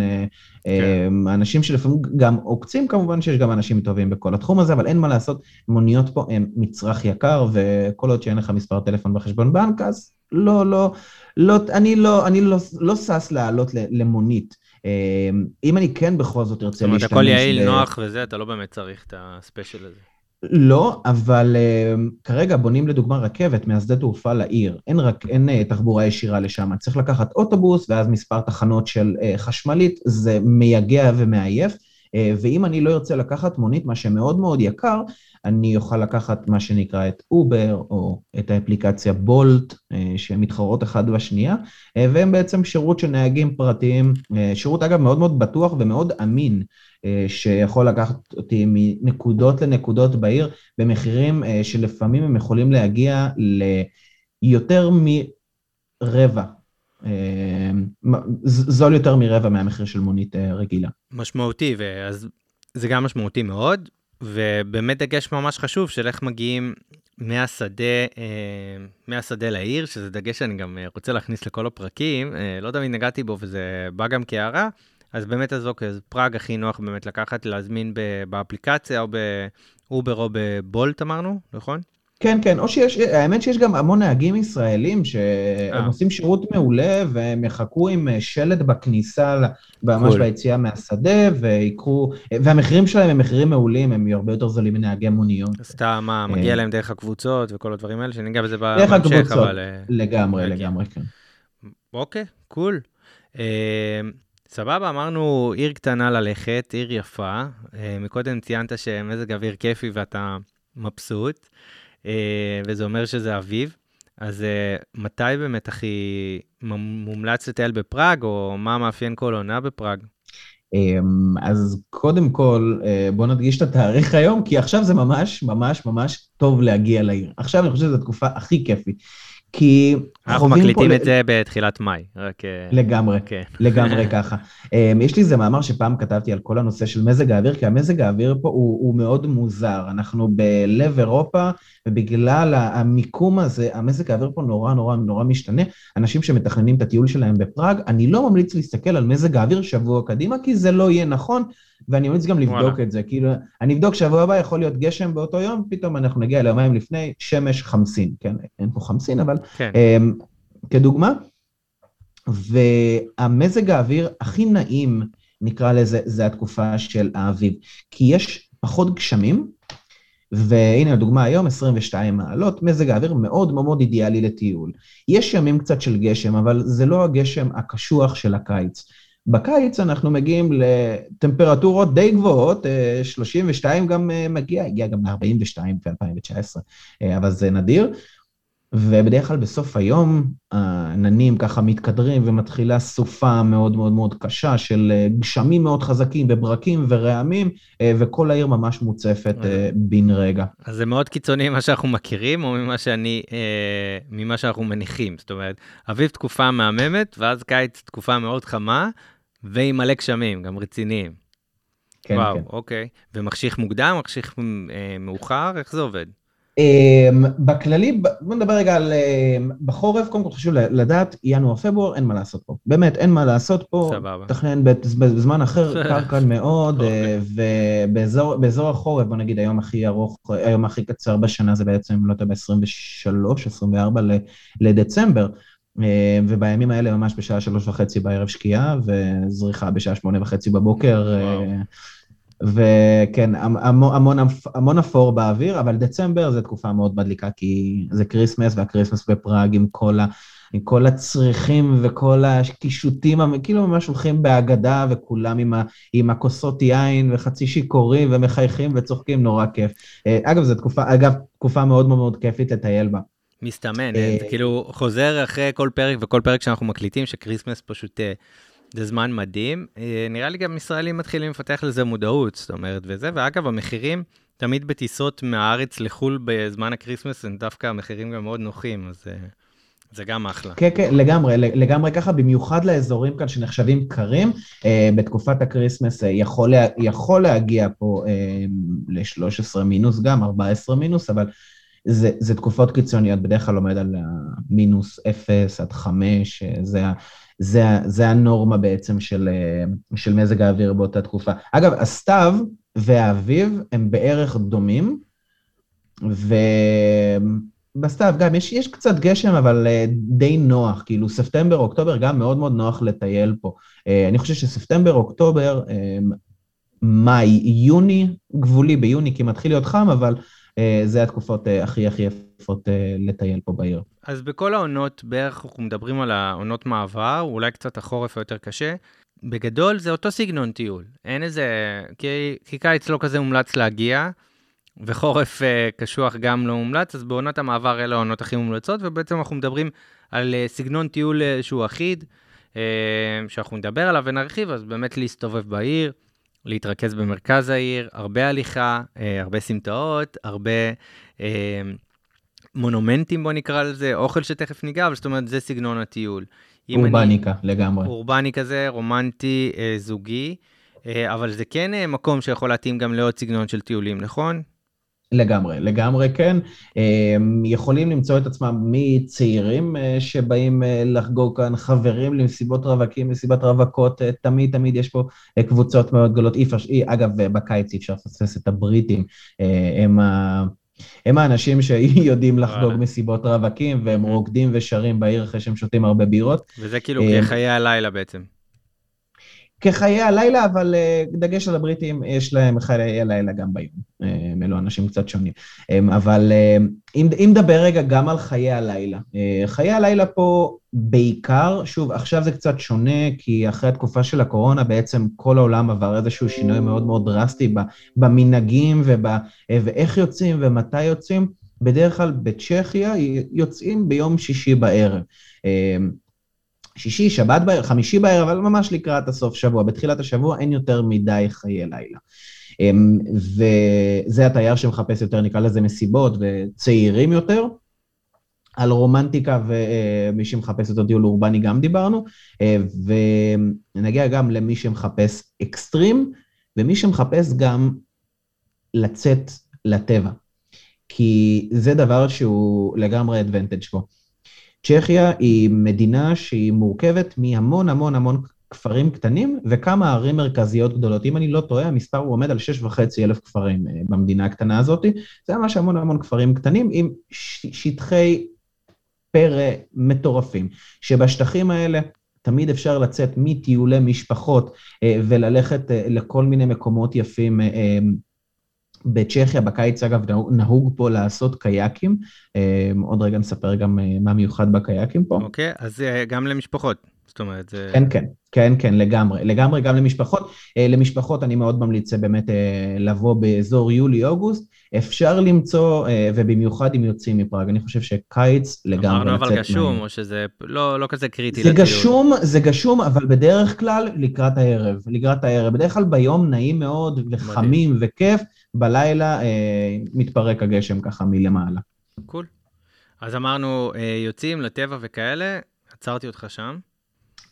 כן. אנשים שלפעמים גם עוקצים, כמובן שיש גם אנשים טובים בכל התחום הזה, אבל אין מה לעשות, מוניות פה הן מצרך יקר, וכל עוד שאין לך מספר טלפון בחשבון בנק, אז לא, לא, לא, אני לא, אני לא, לא שש לעלות למונית. אמ, אם אני כן בכל זאת ארצה להשתמש... זאת אומרת, הכל יעיל, נוח וזה, אתה לא באמת צריך את ה special הזה. לא, אבל אה, כרגע בונים לדוגמה רכבת מהשדה תעופה לעיר. אין, רק, אין אה, תחבורה ישירה לשם. צריך לקחת אוטובוס ואז מספר תחנות של אה, חשמלית, זה מייגע ומעייף. אה, ואם אני לא ארצה לקחת מונית, מה שמאוד מאוד יקר, אני אוכל לקחת מה שנקרא את Uber, או את האפליקציה Bolt, שהן מתחרות אחת בשנייה, והם בעצם שירות של נהגים פרטיים, שירות אגב מאוד מאוד בטוח ומאוד אמין. שיכול לקחת אותי מנקודות לנקודות בעיר במחירים שלפעמים הם יכולים להגיע ליותר מרבע, זול יותר מרבע מהמחיר של מונית רגילה. משמעותי, ואז זה גם משמעותי מאוד, ובאמת דגש ממש חשוב של איך מגיעים מהשדה, מהשדה לעיר, שזה דגש שאני גם רוצה להכניס לכל הפרקים, לא תמיד נגעתי בו וזה בא גם כהערה. אז באמת אז אוקיי, אז פראג הכי נוח באמת לקחת, להזמין באפליקציה או באובר או בבולט אמרנו, נכון? כן, כן, או שיש, האמת שיש גם המון נהגים ישראלים שהם אה. עושים שירות מעולה והם יחכו עם אה, שלט בכניסה, ממש. ביציאה מהשדה, ויקחו, והמחירים שלהם הם מחירים מעולים, הם הרבה יותר זולים מנהגי מוניות. סתם, מה, מגיע להם דרך הקבוצות וכל הדברים האלה, שניגע בזה בהמשך, אבל... דרך הקבוצות, לגמרי, לגמרי, כן. אוקיי, קול. סבבה, אמרנו עיר קטנה ללכת, עיר יפה. אה, מקודם ציינת שמזג אוויר כיפי ואתה מבסוט, אה, וזה אומר שזה אביב. אז אה, מתי באמת הכי מומלץ לטייל בפראג, או מה מאפיין כל עונה בפראג? אז קודם כל, בוא נדגיש את התאריך היום, כי עכשיו זה ממש ממש ממש טוב להגיע לעיר. עכשיו אני חושב שזו התקופה הכי כיפית. כי אנחנו מקליטים את זה בתחילת מאי, רק... אה, לגמרי, כן. (laughs) לגמרי ככה. אמ, יש לי איזה מאמר שפעם כתבתי על כל הנושא של מזג האוויר, כי המזג האוויר פה הוא, הוא מאוד מוזר. אנחנו בלב אירופה, ובגלל המיקום הזה, המזג האוויר פה נורא נורא נורא משתנה. אנשים שמתכננים את הטיול שלהם בפראג, אני לא ממליץ להסתכל על מזג האוויר שבוע קדימה, כי זה לא יהיה נכון, ואני ממליץ גם לבדוק וואלה. את זה. כאילו, אני אבדוק שבוע הבא יכול להיות גשם באותו יום, פתאום אנחנו נגיע ליומיים לפני, שמש חמסין, כן? אין פה חמסין, אבל... כן. אמ, כדוגמה. והמזג האוויר הכי נעים, נקרא לזה, זה התקופה של האביב. כי יש פחות גשמים, והנה הדוגמה היום, 22 מעלות, מזג האוויר מאוד מאוד אידיאלי לטיול. יש ימים קצת של גשם, אבל זה לא הגשם הקשוח של הקיץ. בקיץ אנחנו מגיעים לטמפרטורות די גבוהות, 32 אה, גם אה, מגיע, הגיע גם ל-42 ב-2019, אה, אבל זה נדיר. ובדרך כלל בסוף היום העננים ככה מתקדרים ומתחילה סופה מאוד מאוד מאוד קשה של גשמים מאוד חזקים וברקים ורעמים, וכל העיר ממש מוצפת בן רגע. אז זה מאוד קיצוני ממה שאנחנו מכירים, או ממה שאני, ממה שאנחנו מניחים. זאת אומרת, אביב תקופה מהממת, ואז קיץ תקופה מאוד חמה, ועם מלא גשמים, גם רציניים. כן, וואו, כן. אוקיי. ומחשיך מוקדם, מחשיך מאוחר, איך זה עובד? אמ, בכללי, בוא נדבר רגע על... אמ, בחורף, קודם כל חשוב לדעת, ינואר-פברואר, אין מה לעשות פה. באמת, אין מה לעשות פה. סבבה. תכנן בזמן אחר, (laughs) קרקע מאוד, אה, ובאזור החורף, בוא נגיד, היום הכי ארוך, היום הכי קצר בשנה זה בעצם, לא יודע, ב-23, 24 לדצמבר. אה, ובימים האלה ממש בשעה שלוש וחצי בערב שקיעה, וזריחה בשעה שמונה וחצי בבוקר. וואו. אה, וכן, המון, המון, המון אפור באוויר, אבל דצמבר זה תקופה מאוד מדליקה, כי זה כריסמס, והכריסמס בפראג עם כל, ה, עם כל הצריפים וכל הקישוטים, כאילו ממש הולכים בהגדה, וכולם עם, ה, עם הכוסות יין וחצי שיכורים ומחייכים וצוחקים, נורא כיף. אה, אגב, זו תקופה, אגב, תקופה מאוד מאוד מאוד כיפית לטייל בה. מסתמן, אה, זה כאילו חוזר אחרי כל פרק וכל פרק שאנחנו מקליטים, שכריסמס פשוט... אה, זה זמן מדהים. אה, נראה לי גם ישראלים מתחילים לפתח לזה מודעות, זאת אומרת, וזה, ואגב, המחירים תמיד בטיסות מהארץ לחו"ל בזמן הקריסמס הם דווקא המחירים גם מאוד נוחים, אז... זה גם אחלה. כן, כן, לגמרי, לגמרי ככה, במיוחד לאזורים כאן שנחשבים קרים, אה, בתקופת הקריסמס אה, יכול, יכול להגיע פה אה, ל-13 מינוס גם, 14 מינוס, אבל זה, זה תקופות קיצוניות, בדרך כלל עומד על מינוס 0 עד 5, אה, זה זה, זה הנורמה בעצם של, אה, של מזג האוויר באותה תקופה. אגב, הסתיו והאביב הם בערך דומים, ובסתיו גם יש, יש קצת גשם, אבל אה, די נוח, כאילו ספטמבר, אוקטובר גם מאוד מאוד נוח לטייל פה. אה, אני חושב שספטמבר, אוקטובר, מאי, יוני, גבולי ביוני, כי מתחיל להיות חם, אבל זה התקופות הכי הכי יפות לטייל פה בעיר. אז בכל העונות, בערך אנחנו מדברים על העונות מעבר, אולי קצת החורף היותר קשה, בגדול זה אותו סגנון טיול. אין איזה... כי, קיץ לא כזה מומלץ להגיע, וחורף uh, קשוח גם לא מומלץ, אז בעונות המעבר אלה העונות הכי מומלצות, ובעצם אנחנו מדברים על uh, סגנון טיול uh, שהוא אחיד, uh, שאנחנו נדבר עליו ונרחיב, אז באמת להסתובב בעיר, להתרכז במרכז העיר, הרבה הליכה, uh, הרבה סמטאות, הרבה uh, מונומנטים, בוא נקרא לזה, אוכל שתכף ניגע, אבל זאת אומרת, זה סגנון הטיול. אורבניקה, אני, לגמרי. אורבני כזה, רומנטי, uh, זוגי, uh, אבל זה כן uh, מקום שיכול להתאים גם לעוד סגנון של טיולים, נכון? לגמרי, לגמרי כן. יכולים למצוא את עצמם מצעירים אה, שבאים אה, לחגוג כאן, חברים למסיבות רווקים, מסיבת רווקות, אה, תמיד תמיד יש פה קבוצות מאוד גדולות. אגב, בקיץ אי אפשר לפספס את הבריטים, הם ה... הם האנשים שיודעים לחגוג מסיבות רווקים, והם רוקדים ושרים בעיר אחרי שהם שותים הרבה בירות. וזה כאילו כחיי הלילה בעצם. כחיי הלילה, אבל אה, דגש על הבריטים, יש להם חיי הלילה גם ביום. אה, הם אלו אנשים קצת שונים. אה, אבל אם נדבר רגע גם על חיי הלילה. חיי הלילה פה בעיקר, שוב, עכשיו זה קצת שונה, כי אחרי התקופה של הקורונה בעצם כל העולם עבר איזשהו שינוי מאוד מאוד דרסטי במנהגים ואיך יוצאים ומתי יוצאים. בדרך כלל בצ'כיה יוצאים ביום שישי בערב. שישי, שבת בערב, חמישי בערב, אבל ממש לקראת הסוף שבוע. בתחילת השבוע אין יותר מדי חיי לילה. אמ, וזה התייר שמחפש יותר, נקרא לזה מסיבות, וצעירים יותר. על רומנטיקה ומי שמחפש יותר טיול אורבני גם דיברנו, אה, ונגיע גם למי שמחפש אקסטרים, ומי שמחפש גם לצאת לטבע. כי זה דבר שהוא לגמרי אדוונטג' פה. צ'כיה היא מדינה שהיא מורכבת מהמון המון המון כפרים קטנים וכמה ערים מרכזיות גדולות. אם אני לא טועה, המספר הוא עומד על 6.5 אלף כפרים אה, במדינה הקטנה הזאת. זה ממש המון המון כפרים קטנים עם שטחי פרא מטורפים, שבשטחים האלה תמיד אפשר לצאת מטיולי משפחות אה, וללכת אה, לכל מיני מקומות יפים בצ'כיה בקיץ, אגב, נהוג פה לעשות קייקים. אמ, עוד רגע נספר גם אה, מה מיוחד בקייקים פה. אוקיי, okay, אז אה, גם למשפחות. זאת אומרת, זה... כן, כן, כן, כן, לגמרי. לגמרי גם למשפחות. אה, למשפחות אני מאוד ממליץ באמת לבוא באזור יולי-אוגוסט. אפשר למצוא, ובמיוחד אם יוצאים מפראג, אני חושב שקיץ לגמרי אמרנו אבל גשום, או שזה לא, לא כזה קריטי זה לטיול. גשום, זה גשום, אבל בדרך כלל לקראת הערב. לקראת הערב. בדרך כלל ביום נעים מאוד, וחמים מדהים. וכיף. בלילה אה, מתפרק הגשם ככה מלמעלה. קול. אז אמרנו, אה, יוצאים לטבע וכאלה, עצרתי אותך שם.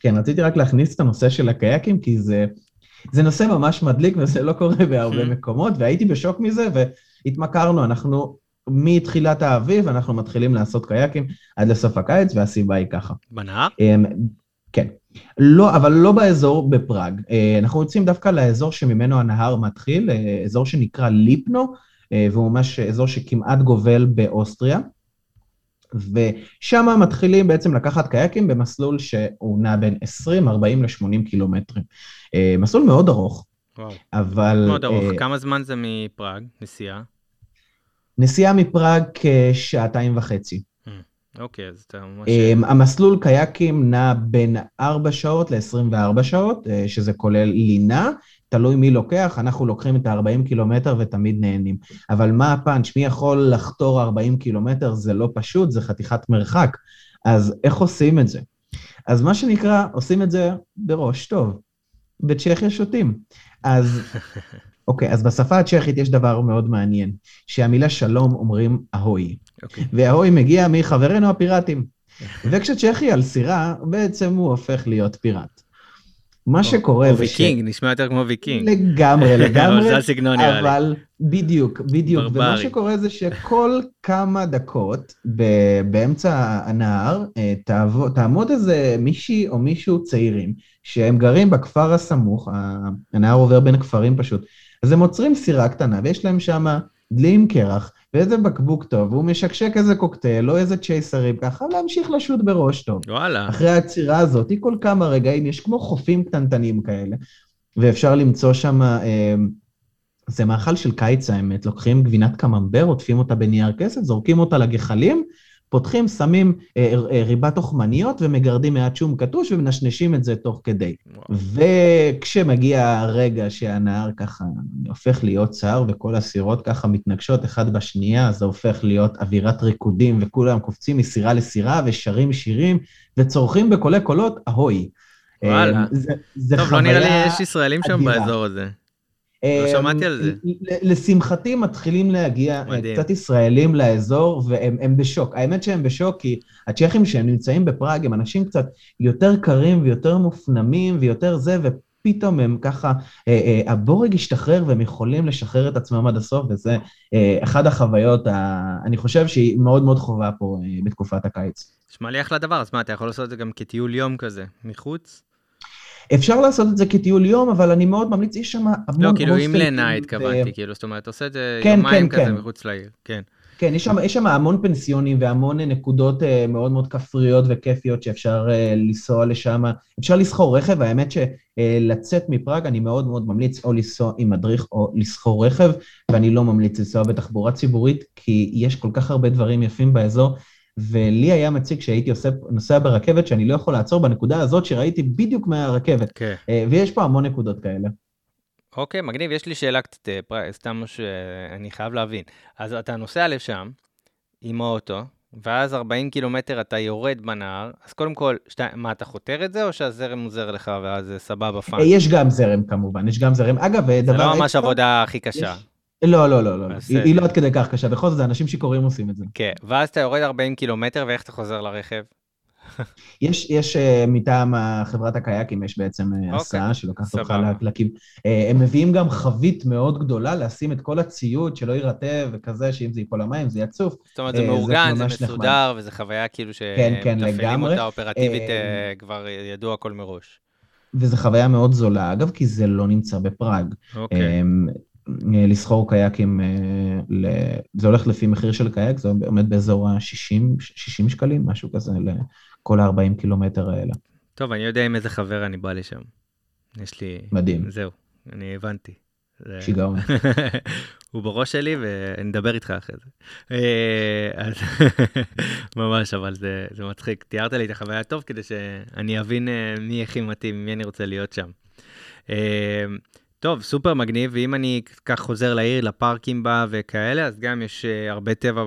כן, רציתי רק להכניס את הנושא של הקייקים, כי זה, זה נושא ממש מדליק וזה לא קורה בהרבה. (laughs) מקומות, והייתי בשוק מזה והתמכרנו, אנחנו מתחילת האביב, אנחנו מתחילים לעשות קייקים עד לסוף הקיץ, והסיבה היא ככה. בנהר? אה, כן. לא, אבל לא באזור בפראג. אה, אנחנו יוצאים דווקא לאזור שממנו הנהר מתחיל, אה, אזור שנקרא ליפנו, אה, והוא ממש אזור שכמעט גובל באוסטריה. ושם מתחילים בעצם לקחת קייקים במסלול שהוא נע בין 20, 40 ל-80 קילומטרים. מסלול מאוד ארוך, וואו. אבל... מאוד ארוך. כמה זמן זה מפראג, נסיעה? נסיעה מפראג כשעתיים וחצי. אוקיי, אז אתה ממש... Um, המסלול קייקים נע בין 4 שעות ל-24 שעות, uh, שזה כולל לינה, תלוי מי לוקח, אנחנו לוקחים את ה-40 קילומטר ותמיד נהנים. אבל מה הפאנץ', מי יכול לחתור 40 קילומטר? זה לא פשוט, זה חתיכת מרחק. אז איך עושים את זה? אז מה שנקרא, עושים את זה בראש טוב. בצ'כיה שותים. אז (laughs) אוקיי, אז בשפה הצ'כית יש דבר מאוד מעניין, שהמילה שלום אומרים אהוי. אוקיי. וההוי מגיע מחברינו הפיראטים. וכשצ'כי על סירה, בעצם הוא הופך להיות פיראט. מה שקורה... או ויקינג, נשמע יותר כמו ויקינג. לגמרי, (laughs) לגמרי. אבל בדיוק, בדיוק. ומה שקורה זה שכל כמה דקות באמצע הנהר, אה, תעמוד איזה מישהי או מישהו צעירים, שהם גרים בכפר הסמוך, הנהר עובר בין כפרים פשוט, אז הם עוצרים סירה קטנה, ויש להם שם דלי עם קרח, ואיזה בקבוק טוב, והוא משקשק איזה קוקטייל, או איזה צ'ייסרים, ככה להמשיך לשוט בראש טוב. וואלה. אחרי העצירה הזאת, כל כמה רגעים, יש כמו חופים קטנטנים כאלה, ואפשר למצוא שם, אה, זה מאכל של קיץ האמת, לוקחים גבינת קממבר, עוטפים אותה בנייר כסף, זורקים אותה לגחלים, פותחים, שמים אה, אה, ריבת תוכמניות ומגרדים מעט שום קטוש ומנשנשים את זה תוך כדי. וואו. וכשמגיע הרגע שהנהר ככה הופך להיות צר וכל הסירות ככה מתנגשות אחד בשנייה, זה הופך להיות אווירת ריקודים וכולם קופצים מסירה לסירה ושרים שירים וצורכים בקולי קולות, אהוי. וואלה. זה, זה טוב, לא נראה לי יש ישראלים שם אדירה. באזור הזה. לא שמעתי על זה. לשמחתי מתחילים להגיע מדהים. קצת ישראלים לאזור, והם בשוק. האמת שהם בשוק כי הצ'כים שהם נמצאים בפראג הם אנשים קצת יותר קרים ויותר מופנמים ויותר זה, ופתאום הם ככה, אה, אה, הבורג השתחרר והם יכולים לשחרר את עצמם עד הסוף, וזה אה, אחת החוויות, אני חושב שהיא מאוד מאוד חובה פה בתקופת הקיץ. נשמע לי אחלה דבר, אז מה, אתה יכול לעשות את זה גם כטיול יום כזה, מחוץ? אפשר לעשות את זה כטיול יום, אבל אני מאוד ממליץ, יש שם המון. לא, כאילו עם לינה התכוונתי, כאילו, זאת אומרת, עושה את זה כן, יומיים כן, כזה כן. מחוץ לעיר, כן. כן, יש שם, יש שם המון פנסיונים והמון נקודות uh, מאוד מאוד כפריות וכיפיות שאפשר uh, לנסוע לשם. אפשר לסחור רכב, האמת שלצאת מפראג אני מאוד מאוד ממליץ או לנסוע עם מדריך או לסחור רכב, ואני לא ממליץ לנסוע בתחבורה ציבורית, כי יש כל כך הרבה דברים יפים באזור. ולי היה מציג שהייתי עושה, נוסע ברכבת שאני לא יכול לעצור בנקודה הזאת שראיתי בדיוק מהרכבת. כן. Okay. ויש פה המון נקודות כאלה. אוקיי, okay, מגניב. יש לי שאלה קצת, אה, סתם שאני חייב להבין. אז אתה נוסע לשם עם האוטו, ואז 40 קילומטר אתה יורד בנהר, אז קודם כל, שתי, מה, אתה חותר את זה, או שהזרם עוזר לך ואז סבבה פאנק? יש גם זרם כמובן, יש גם זרם. אגב, דבר... זה לא ממש עבודה הכי קשה. יש... לא, לא, לא, לא. היא, היא לא עד כדי כך קשה, בכל זאת זה אנשים שיכורים עושים את זה. כן, ואז אתה יורד 40 קילומטר, ואיך אתה חוזר לרכב? יש, יש uh, מטעם חברת הקייקים, יש בעצם uh, אוקיי, הסעה שלוקחת אותך להקים. Uh, הם מביאים גם חבית מאוד גדולה לשים את כל הציוד, שלא יירטב וכזה, שאם זה ייפול למים זה יצוף. זאת אומרת, זה מאורגן, זה מסודר, נחמד. וזו חוויה כאילו כן, כן, שמתפעלים אותה אופרטיבית, uh, כבר ידוע הכל מראש. וזו חוויה מאוד זולה, אגב, כי זה לא נמצא בפראג. אוקיי. Okay. אה, לסחור קייקים, אה, זה הולך לפי מחיר של קייק, זה עומד באזור ה-60 60 שקלים, משהו כזה, לכל ה-40 קילומטר האלה. טוב, אני יודע עם איזה חבר אני בא לשם. יש לי... מדהים. זהו, אני הבנתי. שיגעון. (laughs) הוא בראש שלי ונדבר איתך אחרי זה. אה, אז (laughs) ממש, אבל זה, זה מצחיק. תיארת לי את החוויה טוב כדי שאני אבין מי הכי מתאים, מי אני רוצה להיות שם. טוב, סופר מגניב, ואם אני כך חוזר לעיר, לפארקים בה וכאלה, אז גם יש uh, הרבה טבע,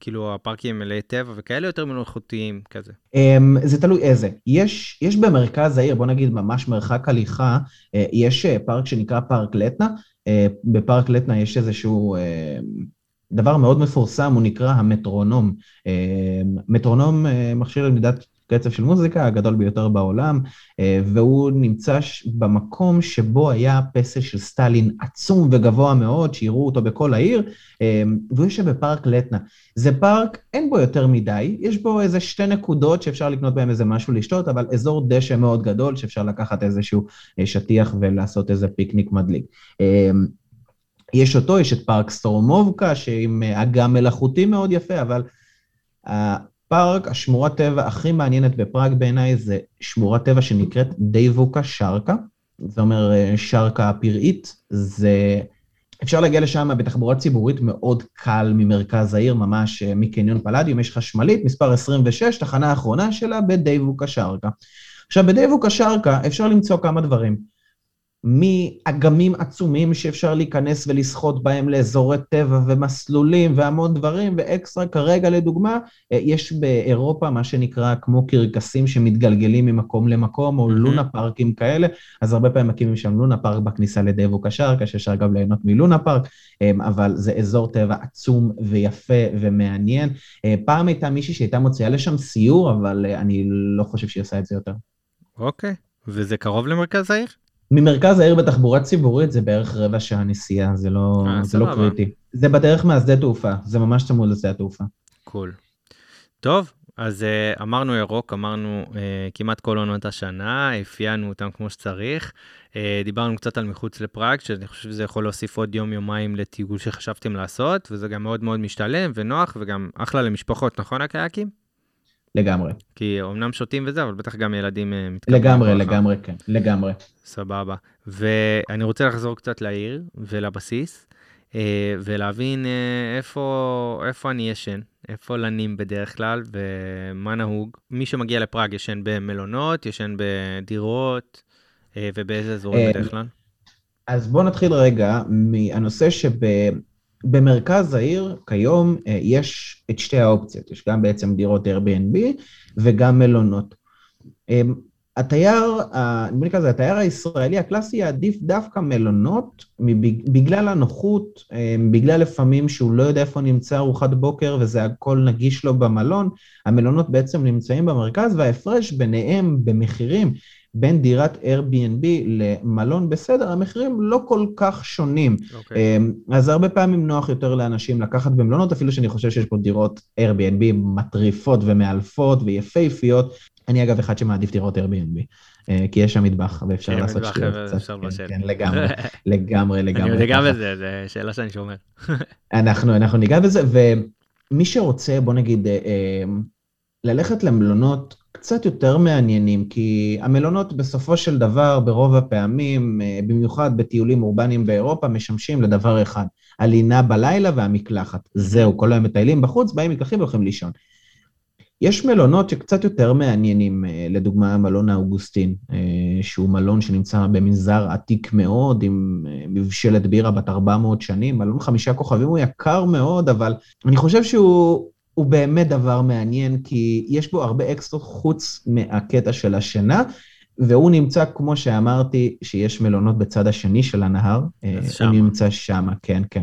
כאילו הפארקים מלאי טבע וכאלה יותר מלאכותיים כזה. Um, זה תלוי איזה. יש, יש במרכז העיר, בוא נגיד ממש מרחק הליכה, uh, יש uh, פארק שנקרא פארק לטנה. בפארק לטנה יש איזשהו... דבר מאוד מפורסם, הוא נקרא המטרונום. מטרונום, מכשיר למדידת קצב של מוזיקה הגדול ביותר בעולם, אה, והוא נמצא במקום שבו היה פסל של סטלין עצום וגבוה מאוד, שיראו אותו בכל העיר, אה, והוא יושב בפארק לטנה. זה פארק, אין בו יותר מדי, יש בו איזה שתי נקודות שאפשר לקנות בהם איזה משהו לשתות, אבל אזור דשא מאוד גדול שאפשר לקחת איזשהו אה, שטיח ולעשות איזה פיקניק מדליק. יש אותו, יש את פארק סטורמובקה, שעם אגם מלאכותי מאוד יפה, אבל פארק, השמורת טבע הכי מעניינת בפראג בעיניי זה שמורת טבע שנקראת דיבוקה שרקה, זה אומר אה, שרקה פראית, זה... אפשר להגיע לשם בתחבורה ציבורית מאוד קל ממרכז העיר, ממש אה, מקניון פלדיום, יש חשמלית, מספר 26, תחנה האחרונה שלה בדייבוקה שרקה. עכשיו, בדייבוקה שרקה אפשר למצוא כמה דברים. מאגמים עצומים שאפשר להיכנס ולשחות בהם לאזורי טבע ומסלולים והמון דברים, ואקסטרה כרגע לדוגמה, אה, יש באירופה מה שנקרא כמו קרקסים שמתגלגלים ממקום למקום, או לונה פארקים כאלה, אז הרבה פעמים מקימים שם לונה פארק בכניסה לדיבוקה שרקה, שאפשר גם ליהנות מלונה פארק, אה, אבל זה אזור טבע עצום ויפה ומעניין. אה, פעם הייתה מישהי שהייתה מוציאה לשם סיור, אבל אני לא חושב שהיא עושה את זה יותר. אוקיי, וזה קרוב למרכז העיר? ממרכז העיר בתחבורה ציבורית זה בערך רבע שעה נסיעה, זה לא, 아, אה, זה לא קריטי. זה בדרך מהשדה תעופה, זה ממש צמוד לשדה התעופה. Cool. Cool. טוב, אז uh, אמרנו ירוק, אמרנו uh, כמעט כל עונות השנה, אפיינו אותם כמו שצריך. Uh, דיברנו קצת על מחוץ לפראג, שאני חושב שזה יכול להוסיף עוד יום-יומיים לטיול שחשבתם לעשות, וזה גם מאוד מאוד משתלם ונוח, וגם אחלה למשפחות, נכון הקייקים? לגמרי. כי אמנם שותים וזה, אבל בטח גם ילדים אה, מתקבלים. לגמרי, לגמרי, כן, לגמרי. סבבה. ואני רוצה לחזור קצת לעיר ולבסיס. ולהבין איפה, איפה אני ישן, איפה לנים בדרך כלל ומה נהוג. מי שמגיע לפראג ישן במלונות, ישן בדירות, ובאיזה אזורים בדרך כלל? אז בואו נתחיל רגע מהנושא שבמרכז העיר כיום יש את שתי האופציות, יש גם בעצם דירות Airbnb וגם מלונות. התייר, נדמה לי כזה, התייר הישראלי הקלאסי יעדיף דווקא מלונות בגלל הנוחות, בגלל לפעמים שהוא לא יודע איפה נמצא ארוחת בוקר וזה הכל נגיש לו במלון, המלונות בעצם נמצאים במרכז וההפרש ביניהם במחירים בין דירת Airbnb למלון בסדר, המחירים לא כל כך שונים. Okay. אוקיי. אז הרבה פעמים נוח יותר לאנשים לקחת במלונות, אפילו שאני חושב שיש פה דירות Airbnb מטריפות ומאלפות ויפהפיות, אני אגב אחד שמעדיף לראות Airbnb, אה, כי יש שם מטבח ואפשר לעשות שטויות. כן, כן, לגמרי, לגמרי, (laughs) לגמרי. אני ניגע בזה, זו שאלה שאני שומר. (laughs) אנחנו, אנחנו ניגע בזה, ומי שרוצה, בוא נגיד, אה, אה, ללכת למלונות קצת יותר מעניינים, כי המלונות בסופו של דבר, ברוב הפעמים, במיוחד בטיולים אורבניים באירופה, משמשים לדבר אחד, הלינה בלילה והמקלחת. זהו, כל היום מטיילים בחוץ, באים מקלחים והולכים לישון. יש מלונות שקצת יותר מעניינים, אה, לדוגמה מלון האוגוסטין, אה, שהוא מלון שנמצא במנזר עתיק מאוד, עם אה, מבשלת בירה בת 400 שנים, מלון חמישה כוכבים הוא יקר מאוד, אבל אני חושב שהוא באמת דבר מעניין, כי יש בו הרבה אקסטרות חוץ מהקטע של השינה, והוא נמצא, כמו שאמרתי, שיש מלונות בצד השני של הנהר, הוא נמצא שם, כן, כן.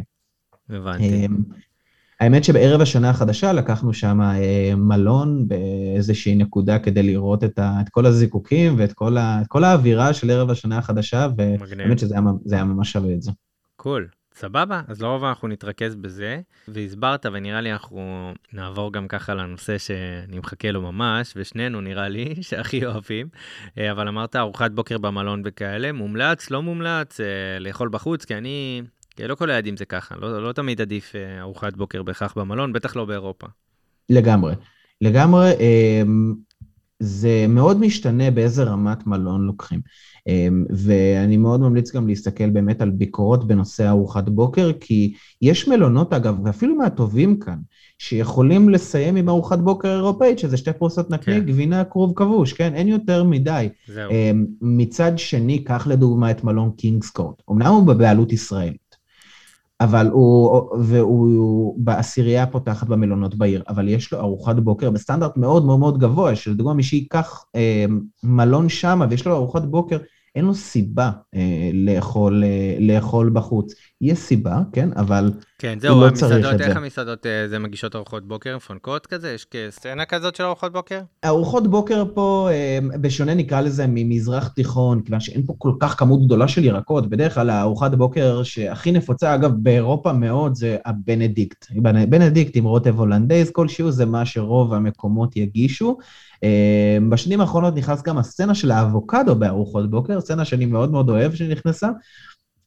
הבנתי. האמת שבערב השנה החדשה לקחנו שם אה, מלון באיזושהי נקודה כדי לראות את, ה, את כל הזיקוקים ואת כל, ה, כל האווירה של ערב השנה החדשה, והאמת שזה היה, היה ממש שווה את זה. קול. Cool. סבבה, אז לרוב אנחנו נתרכז בזה, והסברת, ונראה לי אנחנו נעבור גם ככה לנושא שאני מחכה לו ממש, ושנינו נראה לי (laughs) שהכי אוהבים, אה, אבל אמרת ארוחת בוקר במלון וכאלה, מומלץ, לא מומלץ, אה, לאכול בחוץ, כי אני כי לא כל הילדים זה ככה, לא, לא תמיד עדיף אה, ארוחת בוקר בהכרח במלון, בטח לא באירופה. לגמרי. לגמרי, זה מאוד משתנה באיזה רמת מלון לוקחים. אמ, ואני מאוד ממליץ גם להסתכל באמת על ביקורות בנושא ארוחת בוקר, כי יש מלונות, אגב, ואפילו מהטובים כאן, שיכולים לסיים עם ארוחת בוקר אירופאית, שזה שתי פרוסות נקניק, כן. גבינה, כרוב כבוש, כן? אין יותר מדי. זהו. אמ, מצד שני, קח לדוגמה את מלון קינגסקורט. אמנם הוא בבעלות ישראל, אבל הוא, והוא בעשירייה הפותחת במלונות בעיר, אבל יש לו ארוחת בוקר בסטנדרט מאוד מאוד מאוד גבוה, שלדוגמה מי שייקח אה, מלון שמה ויש לו ארוחת בוקר אין לו סיבה אה, לאכול, אה, לאכול בחוץ. יש סיבה, כן, אבל כן, זהו, לא צריך את זה. איך המסעדות אה, זה מגישות ארוחות בוקר, מפנקות כזה? יש סצנה כזאת של ארוחות בוקר? ארוחות בוקר פה, אה, בשונה נקרא לזה ממזרח תיכון, כיוון שאין פה כל כך כמות גדולה של ירקות, בדרך כלל הארוחת בוקר שהכי נפוצה, אגב, באירופה מאוד, זה הבנדיקט. בנדיקט עם רוטב הולנדייז כלשהו, זה מה שרוב המקומות יגישו. אה, בשנים האחרונות נכנס גם הסצנה של האבוקדו בארוחות בוקר, סצנה שאני מאוד מאוד אוהב שנכנסה,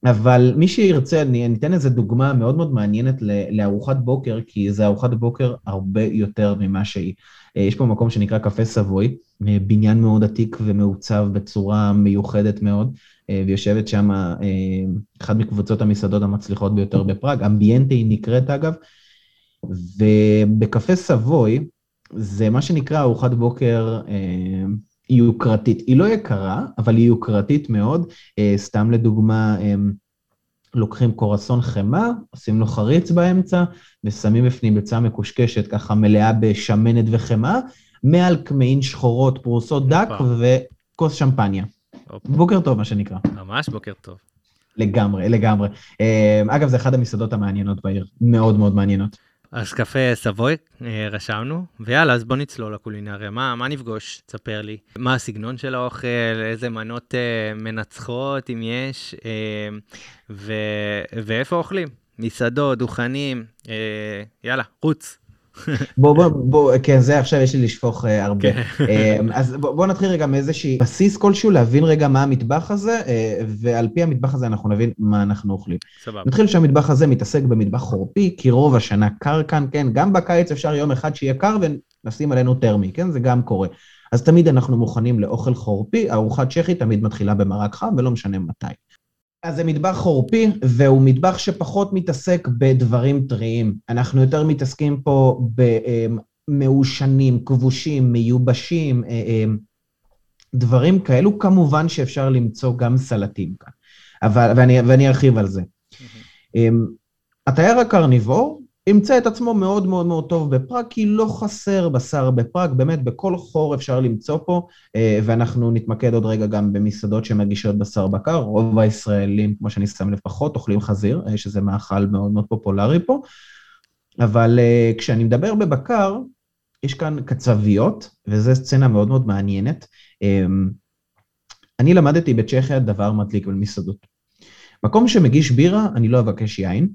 אבל מי שירצה, אני, אתן איזה דוגמה מאוד מאוד מעניינת לארוחת בוקר, כי זה ארוחת בוקר הרבה יותר ממה שהיא. אה, יש פה מקום שנקרא קפה סבוי, אה, בניין מאוד עתיק ומעוצב בצורה מיוחדת מאוד, ויושבת שם אחת מקבוצות המסעדות המצליחות ביותר בפראג, אמביינטה היא נקראת אגב, ובקפה סבוי, זה מה שנקרא ארוחת בוקר אה, יוקרתית. היא לא יקרה, אבל היא יוקרתית מאוד. אה, סתם לדוגמה, אה, לוקחים קורסון חמאה, עושים לו חריץ באמצע, ושמים בפנים ביצה מקושקשת, ככה מלאה בשמנת וחמאה, מעל קמעין שחורות פרוסות דק וכוס שמפניה. אוקיי. בוקר טוב, מה שנקרא. ממש בוקר טוב. לגמרי, לגמרי. אה, אגב, זה אחת המסעדות המעניינות בעיר, מאוד מאוד מעניינות. אז קפה סבוי, אה, רשמנו, ויאללה, אז בוא נצלול לקולינריה. מה, מה נפגוש? תספר לי. מה הסגנון של האוכל, איזה מנות אה, מנצחות, אם יש, אה, ו, ואיפה אוכלים? מסעדות, דוכנים, אה, יאללה, רוץ. בוא, בוא, בוא, כן, זה עכשיו יש לי לשפוך uh, הרבה. Uh, אז בוא, בוא נתחיל רגע מאיזשהי בסיס כלשהו, להבין רגע מה המטבח הזה, uh, ועל פי המטבח הזה אנחנו נבין מה אנחנו אוכלים. סבבה. נתחיל שהמטבח הזה מתעסק במטבח חורפי, כי רוב השנה קר כאן, כן, גם בקיץ אפשר יום אחד שיהיה קר ונשים עלינו טרמי, כן, זה גם קורה. אז תמיד אנחנו מוכנים לאוכל חורפי, ארוחת צ'כית תמיד מתחילה במרק חם ולא משנה מתי. אז זה מטבח חורפי, והוא מטבח שפחות מתעסק בדברים טריים. אנחנו יותר מתעסקים פה במעושנים, כבושים, מיובשים, אה, אה, דברים כאלו. כמובן שאפשר למצוא גם סלטים כאן, אבל, ואני, ואני ארחיב על זה. Mm-hmm. התייר הקרניבור ימצא את עצמו מאוד מאוד מאוד טוב בפראג, כי לא חסר בשר בפראג, באמת בכל חור אפשר למצוא פה, אה, ואנחנו נתמקד עוד רגע גם במסעדות שמגישות בשר בקר, רוב הישראלים, כמו שאני שם לב פחות, אוכלים חזיר, אה, שזה מאכל מאוד מאוד פופולרי פה, אבל אה, כשאני מדבר בבקר, יש כאן קצביות, וזו סצנה מאוד מאוד מעניינת. אני למדתי בצ'כיה דבר מדליק במסעדות. מקום שמגיש בירה, אני לא אבקש יין,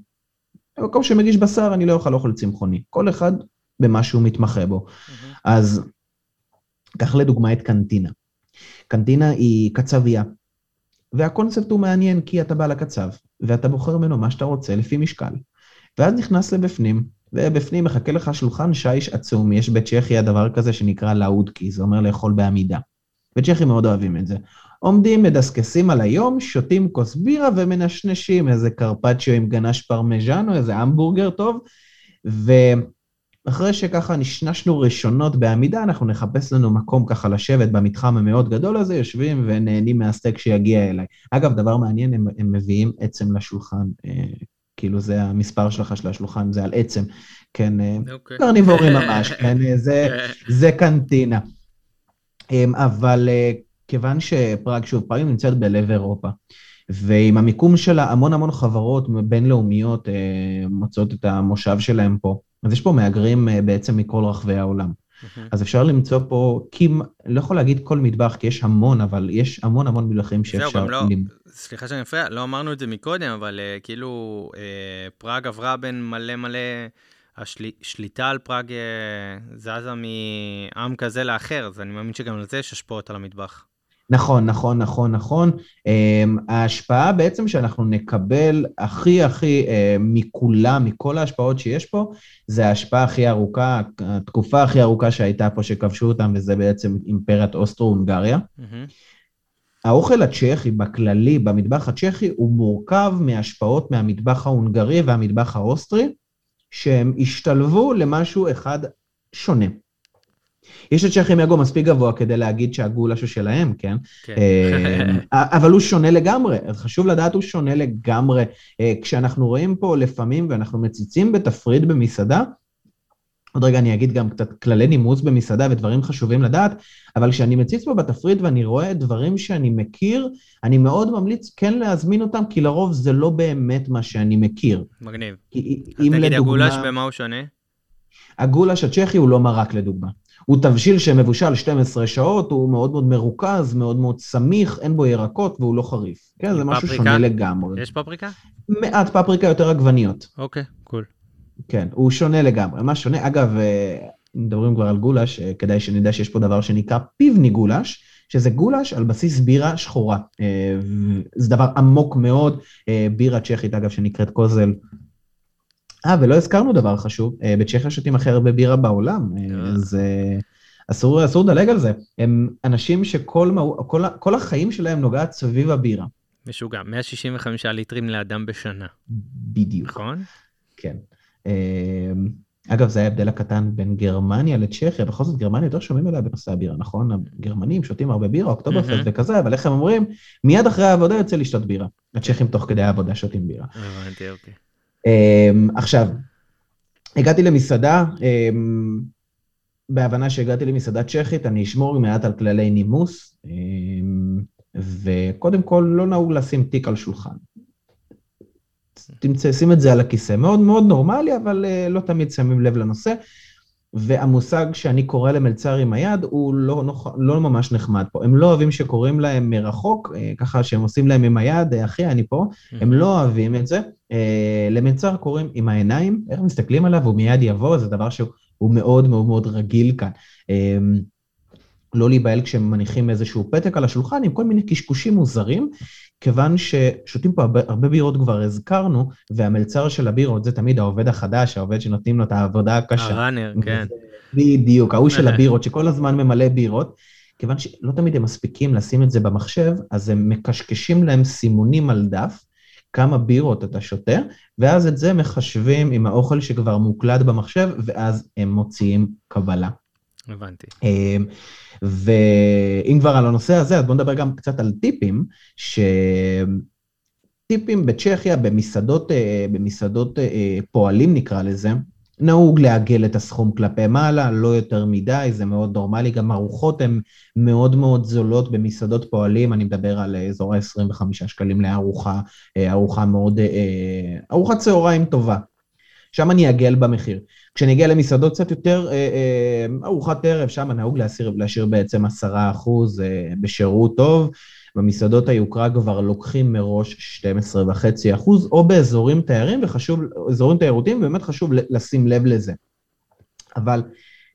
במקום שמגיש בשר אני לא אוכל אוכל צמחוני. כל אחד במה שהוא מתמחה בו. Mm-hmm. אז קח לדוגמה את קנטינה. קנטינה היא קצבייה, והקונספט הוא מעניין כי אתה בא לקצב, ואתה בוחר ממנו מה שאתה רוצה לפי משקל. ואז נכנס לבפנים, ובפנים מחכה לך שולחן שיש עצום, יש בצ'כיה דבר כזה שנקרא לאודקי, זה אומר לאכול בעמידה. וצ'כים מאוד אוהבים את זה. עומדים, מדסקסים על היום, שותים כוס בירה ומנשנשים איזה קרפצ'יו עם גנש פרמז'ן או איזה המבורגר טוב, ואחרי שככה נשנשנו ראשונות בעמידה, אנחנו נחפש לנו מקום ככה לשבת במתחם המאוד גדול הזה, יושבים ונהנים מהסטייק שיגיע אלי. אגב, דבר מעניין, הם, הם מביאים עצם לשולחן, אה, כאילו זה המספר שלך של השולחן, זה על עצם, כן, okay. אה, אוקיי. קרניבורי ממש, כן, אה, זה, (laughs) זה קנטינה. אבל כיוון שפראג, שוב, פראג נמצאת בלב אירופה, ועם המיקום שלה, המון המון חברות בינלאומיות אה, מוצאות את המושב שלהם פה. אז יש פה מהגרים אה, בעצם מכל רחבי העולם. אז אפשר למצוא פה, כמעט, לא יכול להגיד כל מטבח, כי יש המון, אבל יש המון המון מטבחים שאפשר... זהו, גם לא, סליחה שאני מפריע, לא אמרנו את זה מקודם, אבל uh, כאילו, uh, פראג עברה בין מלא מלא השליטה על פראג זזה מעם כזה לאחר, אז אני מאמין שגם לזה יש השפעות על המטבח. נכון, נכון, נכון, נכון. Um, ההשפעה בעצם שאנחנו נקבל הכי הכי uh, מכולם, מכל ההשפעות שיש פה, זה ההשפעה הכי ארוכה, התקופה הכי ארוכה שהייתה פה שכבשו אותם, וזה בעצם אימפריית אוסטרו-הונגריה. Mm-hmm. האוכל הצ'כי בכללי, במטבח הצ'כי, הוא מורכב מהשפעות מהמטבח ההונגרי והמטבח האוסטרי, שהם השתלבו למשהו אחד שונה. יש לצ'כים אגו מספיק גבוה כדי להגיד שהגולש הוא שלהם, כן? כן. אה, (laughs) אבל הוא שונה לגמרי, חשוב לדעת, הוא שונה לגמרי. אה, כשאנחנו רואים פה לפעמים, ואנחנו מציצים בתפריט במסעדה, עוד רגע אני אגיד גם קצת כללי נימוס במסעדה ודברים חשובים לדעת, אבל כשאני מציץ פה בתפריט ואני רואה דברים שאני מכיר, אני מאוד ממליץ כן להזמין אותם, כי לרוב זה לא באמת מה שאני מכיר. מגניב. כי, אז תגיד, לדוגמה, הגולש במה הוא שונה? הגולש הצ'כי הוא לא מרק לדוגמה. הוא תבשיל שמבושל 12 שעות, הוא מאוד מאוד מרוכז, מאוד מאוד סמיך, אין בו ירקות והוא לא חריף. כן, זה משהו שונה לגמרי. יש פפריקה? מעט פפריקה, יותר עגבניות. אוקיי, קול. כן, הוא שונה לגמרי. מה שונה? אגב, אה, מדברים כבר על גולש, אה, כדאי שנדע שיש פה דבר שנקרא פיבני גולש, שזה גולש על בסיס בירה שחורה. אה, זה דבר עמוק מאוד, בירה צ'כית, אגב, שנקראת קוזל, אה, ולא הזכרנו דבר חשוב, אה, בצ'כיה שותים הכי הרבה בירה בעולם, אה, אז אסור, אסור לדלג על זה. הם אנשים שכל כל, כל החיים שלהם נוגעת סביב הבירה. משוגע, 165 ליטרים לאדם בשנה. בדיוק. נכון? כן. אגב, זה ההבדל הקטן בין גרמניה לצ'כיה, בכל זאת גרמניה יותר שומעים עליה בנושא הבירה, נכון? הגרמנים שותים הרבה בירה, אוקטוברפסט וכזה, אבל איך הם אומרים? מיד אחרי העבודה יוצא לשתות בירה. הצ'כים תוך כדי העבודה שותים בירה. הבנתי, אוקיי. Um, עכשיו, הגעתי למסעדה, um, בהבנה שהגעתי למסעדה צ'כית, אני אשמור מעט על כללי נימוס, um, וקודם כל לא נהוג לשים תיק על שולחן. תמצא, שים את זה על הכיסא. מאוד מאוד נורמלי, אבל uh, לא תמיד שמים לב לנושא. והמושג שאני קורא למלצר עם היד הוא לא, לא ממש נחמד פה. הם לא אוהבים שקוראים להם מרחוק, אה, ככה שהם עושים להם עם היד, אה, אחי, אני פה, הם לא אוהבים את זה. אה, למלצר קוראים עם העיניים, איך מסתכלים עליו, הוא מיד יבוא, זה דבר שהוא מאוד מאוד מאוד רגיל כאן. לא להיבהל כשהם מניחים איזשהו פתק על השולחן עם כל מיני קשקושים מוזרים, כיוון ששותים פה הרבה, הרבה בירות כבר הזכרנו, והמלצר של הבירות זה תמיד העובד החדש, העובד שנותנים לו את העבודה הקשה. הראנר, כן. בדיוק, ההוא של (laughs) הבירות, שכל הזמן ממלא בירות, כיוון שלא תמיד הם מספיקים לשים את זה במחשב, אז הם מקשקשים להם סימונים על דף, כמה בירות אתה שותה, ואז את זה מחשבים עם האוכל שכבר מוקלד במחשב, ואז הם מוציאים קבלה. הבנתי. ואם כבר על הנושא הזה, אז בואו נדבר גם קצת על טיפים, שטיפים בצ'כיה, במסעדות, אה, במסעדות אה, פועלים נקרא לזה, נהוג לעגל את הסכום כלפי מעלה, לא יותר מדי, זה מאוד נורמלי, גם ארוחות הן מאוד מאוד זולות במסעדות פועלים, אני מדבר על אזור ה-25 שקלים לארוחה, אה, ארוחה מאוד, ארוחת צהריים טובה. שם אני אעגל במחיר. כשאני אגיע למסעדות קצת יותר, אה, אה, ארוחת ערב, שם נהוג להשאיר, להשאיר בעצם עשרה אחוז אה, בשירות טוב. במסעדות היוקרה כבר לוקחים מראש 12.5 אחוז, או באזורים תיירים, וחשוב, אזורים תיירותיים, ובאמת חשוב לשים לב לזה. אבל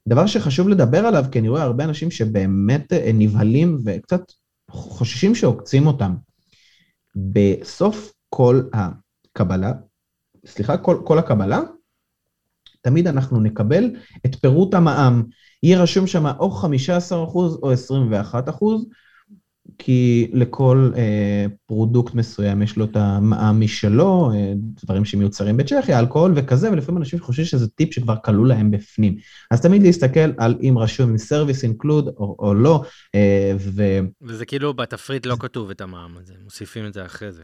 דבר שחשוב לדבר עליו, כי אני רואה הרבה אנשים שבאמת נבהלים וקצת חוששים שעוקצים אותם. בסוף כל הקבלה, סליחה, כל, כל הקבלה, תמיד אנחנו נקבל את פירוט המע"מ. יהיה רשום שם או 15% או 21%, כי לכל אה, פרודוקט מסוים יש לו את המע"מ משלו, אה, דברים שמיוצרים בצ'כיה, אלכוהול וכזה, ולפעמים אנשים חושבים שזה טיפ שכבר כלול להם בפנים. אז תמיד להסתכל על אם רשום עם service include או, או לא, אה, ו... וזה כאילו בתפריט לא כתוב את המע"מ הזה, מוסיפים את זה אחרי זה.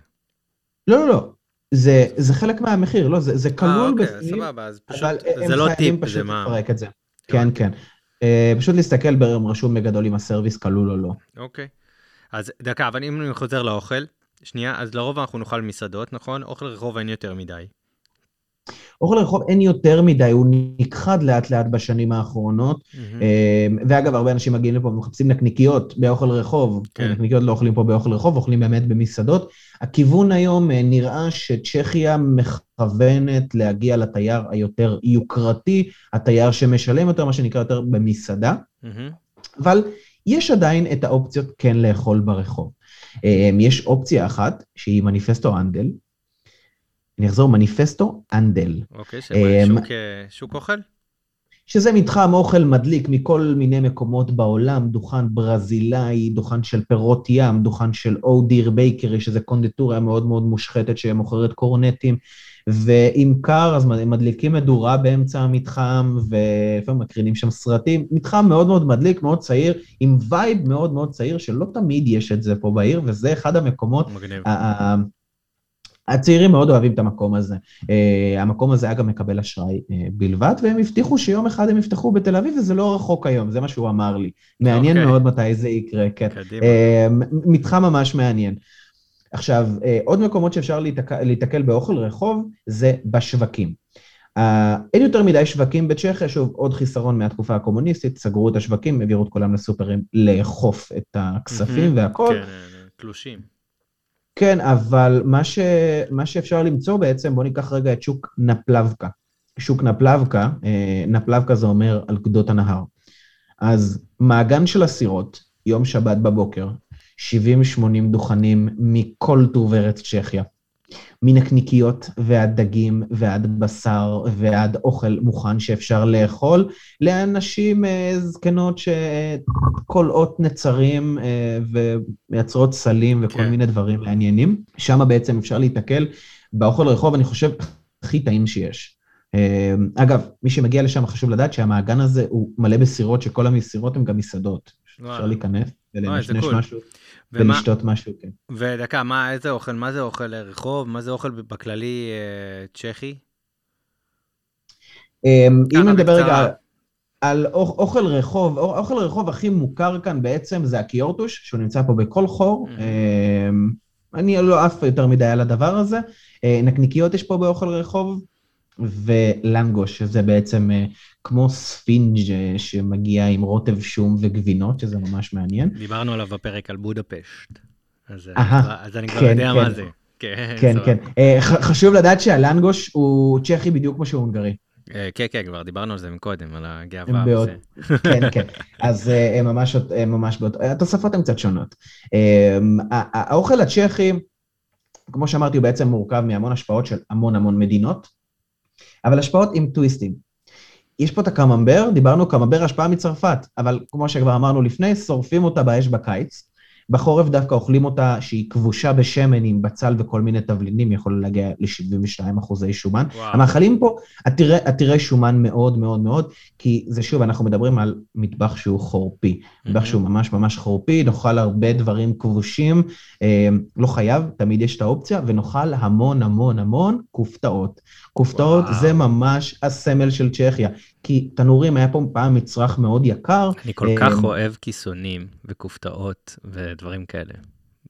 לא, לא, לא. זה, זה חלק מהמחיר, לא, זה, זה כלול אה, אוקיי, בפנים, סבבה, אז פשוט, אבל זה לא הם חייבים טיפ, פשוט. לפרק את זה. כן, כן. אה, פשוט להסתכל ברם רשום בגדול אם הסרוויס כלול או לא. אוקיי. אז דקה, אבל אם אני חוזר לאוכל, שנייה, אז לרוב אנחנו נאכל מסעדות, נכון? אוכל רחוב אין יותר מדי. אוכל רחוב אין יותר מדי, הוא נכחד לאט לאט בשנים האחרונות. אה, ואגב, הרבה אנשים מגיעים לפה ומחפשים נקניקיות באוכל רחוב. כן. נקניקיות לא אוכלים פה באוכל רחוב, אוכלים באמת במסעדות. הכיוון היום אה, נראה שצ'כיה מכוונת להגיע לתייר היותר יוקרתי, התייר שמשלם יותר, מה שנקרא יותר במסעדה. מהמם. אבל יש עדיין את האופציות כן לאכול ברחוב. אה, יש אופציה אחת, שהיא מניפסטו אנדל. אני אחזור, מניפסטו אנדל. אוקיי, אמ, שוק, אה, שוק אוכל? שזה מתחם אוכל מדליק מכל מיני מקומות בעולם, דוכן ברזילאי, דוכן של פירות ים, דוכן של אודיר בייקרי, שזה קונדיטוריה מאוד מאוד מושחתת שמוכרת קרואסונים, ואם קר אז מדליקים מדורה באמצע המתחם, ולפעמים מקרינים שם סרטים. מתחם מאוד מאוד מדליק, מאוד צעיר, עם וייב מאוד מאוד צעיר, שלא תמיד יש את זה פה בעיר, וזה אחד המקומות מגניב. הצעירים מאוד אוהבים את המקום הזה. Uh, המקום הזה אגב מקבל אשראי uh, בלבד, והם הבטיחו שיום אחד הם יפתחו בתל אביב, וזה לא רחוק היום, זה מה שהוא אמר לי. מעניין אוקיי. מאוד מתי זה יקרה, כן. קדימה. Uh, מתחם ממש מעניין. עכשיו, עוד מקומות שאפשר להיתק... להיתקל באוכל רחוב, זה בשווקים. Uh, אין יותר מדי שווקים בצ'כיה, שוב, עוד חיסרון מהתקופה הקומוניסטית, סגרו את השווקים, העבירו את כולם לסופרים לאכוף את הכספים מהמם. והכל. כן, אה, תלושים. כן, אבל מה, ש... מה שאפשר למצוא בעצם, בואו ניקח רגע את שוק נפלבקה. שוק נפלבקה, אה, נפלבקה זה אומר על גדות הנהר. אז מעגן של אסירות, יום שבת בבוקר, 70-80 דוכנים מכל טוב ארץ צ'כיה. מנקניקיות ועד דגים ועד בשר ועד אוכל מוכן שאפשר לאכול, לאנשים אה, זקנות שקולעות נצרים אה, ומייצרות סלים וכל כן. מיני דברים מעניינים. שם בעצם אפשר להיתקל באוכל רחוב, אני חושב, הכי טעים שיש. אה, אגב, מי שמגיע לשם חשוב לדעת שהמעגן הזה הוא מלא בסירות, שכל המסירות הן גם מסעדות. אפשר. להיכנס ולנשנש קול. משהו ומה, ולשתות משהו, כן. ודקה, מה, איזה אוכל? מה זה אוכל רחוב? מה זה אוכל בכללי אה, צ'כי? אמ, אם נדבר. רגע על אוכ- אוכל רחוב, אוכ- אוכל רחוב הכי מוכר כאן בעצם זה הקיורטוש, שהוא נמצא פה בכל חור. Mhm. אמ, אני לא עף יותר מדי על הדבר הזה. אה, נקניקיות יש פה באוכל רחוב, ולנגוש, שזה בעצם אה, כמו ספינג' אה, שמגיע עם רוטב שום וגבינות, שזה ממש מעניין. דיברנו עליו בפרק על בודפשט. אז, אהה, אז אני כבר כן, יודע כן. מה זה. כן, כן. כן. אה, חשוב לדעת שהלנגוש הוא צ'כי בדיוק כמו שהוא הונגרי. כן, כן, כבר דיברנו על זה מקודם, על הגאווה בעוד-. (laughs) כן, כן. אז הם ממש, הם ממש באותו, התוספות הן קצת שונות. ה- האוכל הצ'כי, כמו שאמרתי, הוא בעצם מורכב מהמון השפעות של המון המון מדינות, אבל השפעות עם טוויסטים. יש פה את הקממבר, דיברנו קממבר השפעה מצרפת, אבל כמו שכבר אמרנו לפני, שורפים אותה באש בקיץ. בחורף דווקא אוכלים אותה שהיא כבושה בשמן עם בצל וכל מיני תבלינים, יכול להגיע ל-72 אחוזי שומן. וואו. המאכלים פה עתירי, עתירי שומן מאוד מאוד מאוד, כי זה שוב, אנחנו מדברים על מטבח שהוא חורפי. Mm-hmm. מטבח שהוא ממש ממש חורפי, נאכל הרבה דברים כבושים, אה, לא חייב, תמיד יש את האופציה, ונאכל המון המון המון כופתאות. כופתאות זה ממש הסמל של צ'כיה. כי תנורים היה פה פעם מצרך מאוד יקר. אני כל כך אה, אוהב כיסונים וכופתאות ודברים כאלה.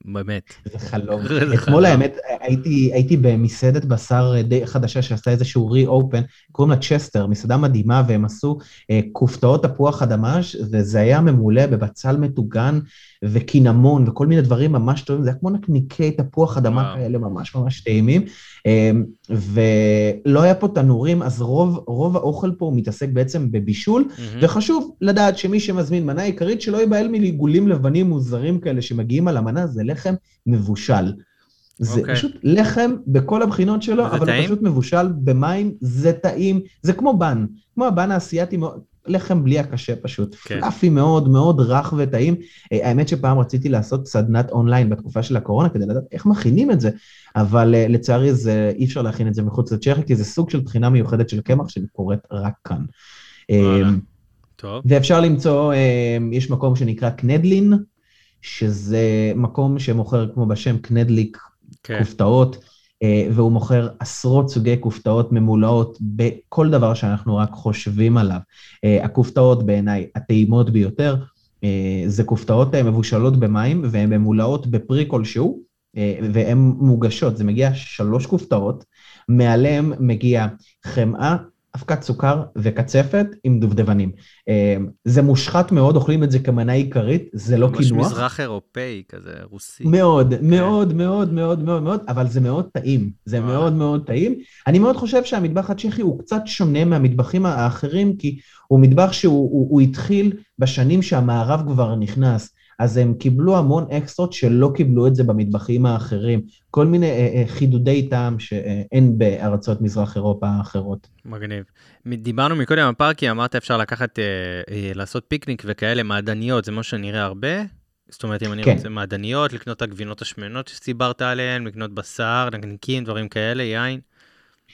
באמת. זה חלום. (laughs) אתמול האמת, הייתי, הייתי במסעדת בשר די חדשה שעשתה איזשהו רי-אופן, קוראים לה צ'סטר, מסעדה מדהימה, והם עשו אה, כופתאות תפוח אדמה, וזה היה ממולא בבצל מטוגן וקינמון וכל מיני דברים ממש טובים, זה היה כמו נקניקי תפוח אדמה וואו. כאלה ממש ממש טעימים. אמ, ולא היה פה תנורים, אז רוב, רוב האוכל פה מתעסק בעצם בבישול, mm-hmm. וחשוב לדעת שמי שמזמין מנה עיקרית, שלא ייבהל מליגולים לבנים מוזרים כאלה שמגיעים על המנה, זה לחם מבושל. זה okay. אוקיי. פשוט לחם בכל הבחינות שלו, אבל טעים? הוא פשוט מבושל במים, זה טעים, זה כמו בן, כמו הבן האסייתי, לחם בלי הקשה פשוט, כן. פלאפי מאוד מאוד רך וטעים. אה, האמת שפעם רציתי לעשות סדנת אונליין בתקופה של הקורונה כדי לדעת איך מכינים את זה, אבל uh, לצערי זה, אי אפשר להכין את זה מחוץ לצ'כי, כי זה סוג של טחינה מיוחדת של קמח שקורית רק כאן. אמ, טוב. ואפשר למצוא, יש מקום שנקרא קנדלין, שזה מקום שמוכר כמו בשם קנדליק, כן. כופתאות. אה, והוא מוכר עשרות סוגי כופתאות ממולאות בכל דבר שאנחנו רק חושבים עליו. אה, הכופתאות בעיניי הטעימות ביותר, אה, זה כופתאות מבושלות במים והן ממולאות בפרי כלשהו, והן מוגשות, זה מגיע שלוש כופתאות, מעליהן מגיע חמאה, אבקת סוכר וקצפת עם דובדבנים. אמ, זה מושחת מאוד, אוכלים את זה כמנה עיקרית, זה לא קינוח. ממש מזרח אירופאי כזה, רוסי. מאוד, כן. מאוד, מאוד, מאוד, מאוד, מאוד, אבל זה מאוד טעים. זה מאוד מאוד טעים. אני מאוד חושב שהמטבח הצ'כי הוא קצת שונה מהמטבחים האחרים, כי הוא מטבח שהוא הוא, הוא התחיל בשנים שהמערב כבר נכנס. אז הם קיבלו המון אקסטרות שלא קיבלו את זה במטבחים האחרים. כל מיני אה, אה, חידודי טעם שאין בארצות מזרח אירופה האחרות. מגניב. דיברנו מקודם על פארקי, אמרת אפשר לקחת, אה, אה, לעשות פיקניק וכאלה, מעדניות, זה מה שנראה הרבה? זאת אומרת, אם אני כן. רוצה מעדניות, לקנות את הגבינות השמנות שסיברת עליהן, לקנות בשר, נקניקים, דברים כאלה, יין.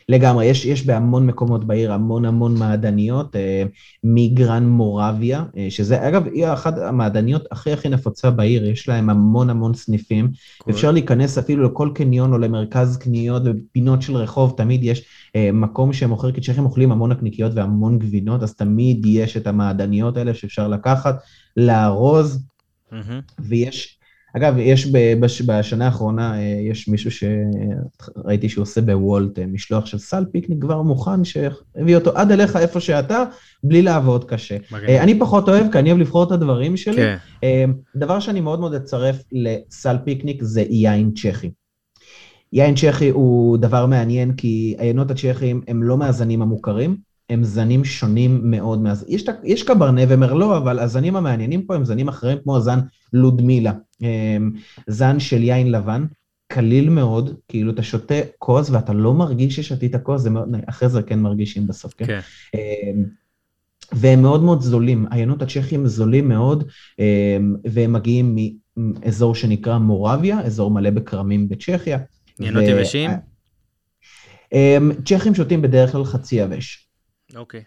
לגמרי, יש, יש בהמון מקומות בעיר המון המון מעדניות, אה, מגרן מורביה, אה, שזה אגב, היא אחת המעדניות הכי הכי נפוצה בעיר, יש להם המון המון סניפים. cool. אפשר להיכנס אפילו לכל קניון או למרכז קניות ופינות של רחוב, תמיד יש אה, מקום שמוכר, כי צ'כים אוכלים המון נקניקיות והמון גבינות, אז תמיד יש את המעדניות האלה שאפשר לקחת, לארוז, mm-hmm. ויש אגב, יש בש, בשנה האחרונה, אה, יש מישהו שראיתי שהוא עושה בוולט אה, משלוח של סל פיקניק כבר מוכן, שהביא אותו עד אליך איפה שאתה, בלי לעבוד קשה. מגניב. אה, אני פחות אוהב, כי אני אוהב לבחור את הדברים שלי. כן. דבר שאני מאוד מאוד אצרף לסל פיקניק זה יין צ'כי. יין צ'כי הוא דבר מעניין, כי העיינות הצ'כים הם לא מהזנים המוכרים, הם זנים שונים מאוד. מה... יש, יש קברנה ומרלו, אבל הזנים המעניינים פה הם זנים אחרים, כמו הזן לודמילה. אמ, זן של יין לבן, קליל מאוד, כאילו אתה שותה כוס ואתה לא מרגיש ששתית כוס, זה מאוד, אחרי זה כן מרגישים בסוף, כן? כן. אמ, והם מאוד מאוד זולים, העיינות הצ'כים זולים מאוד, אמ, והם מגיעים מאזור שנקרא מורביה, אזור מלא בכרמים בצ'כיה. יינות יבשים? צ'כים שותים בדרך כלל חצי יבש. אוקיי.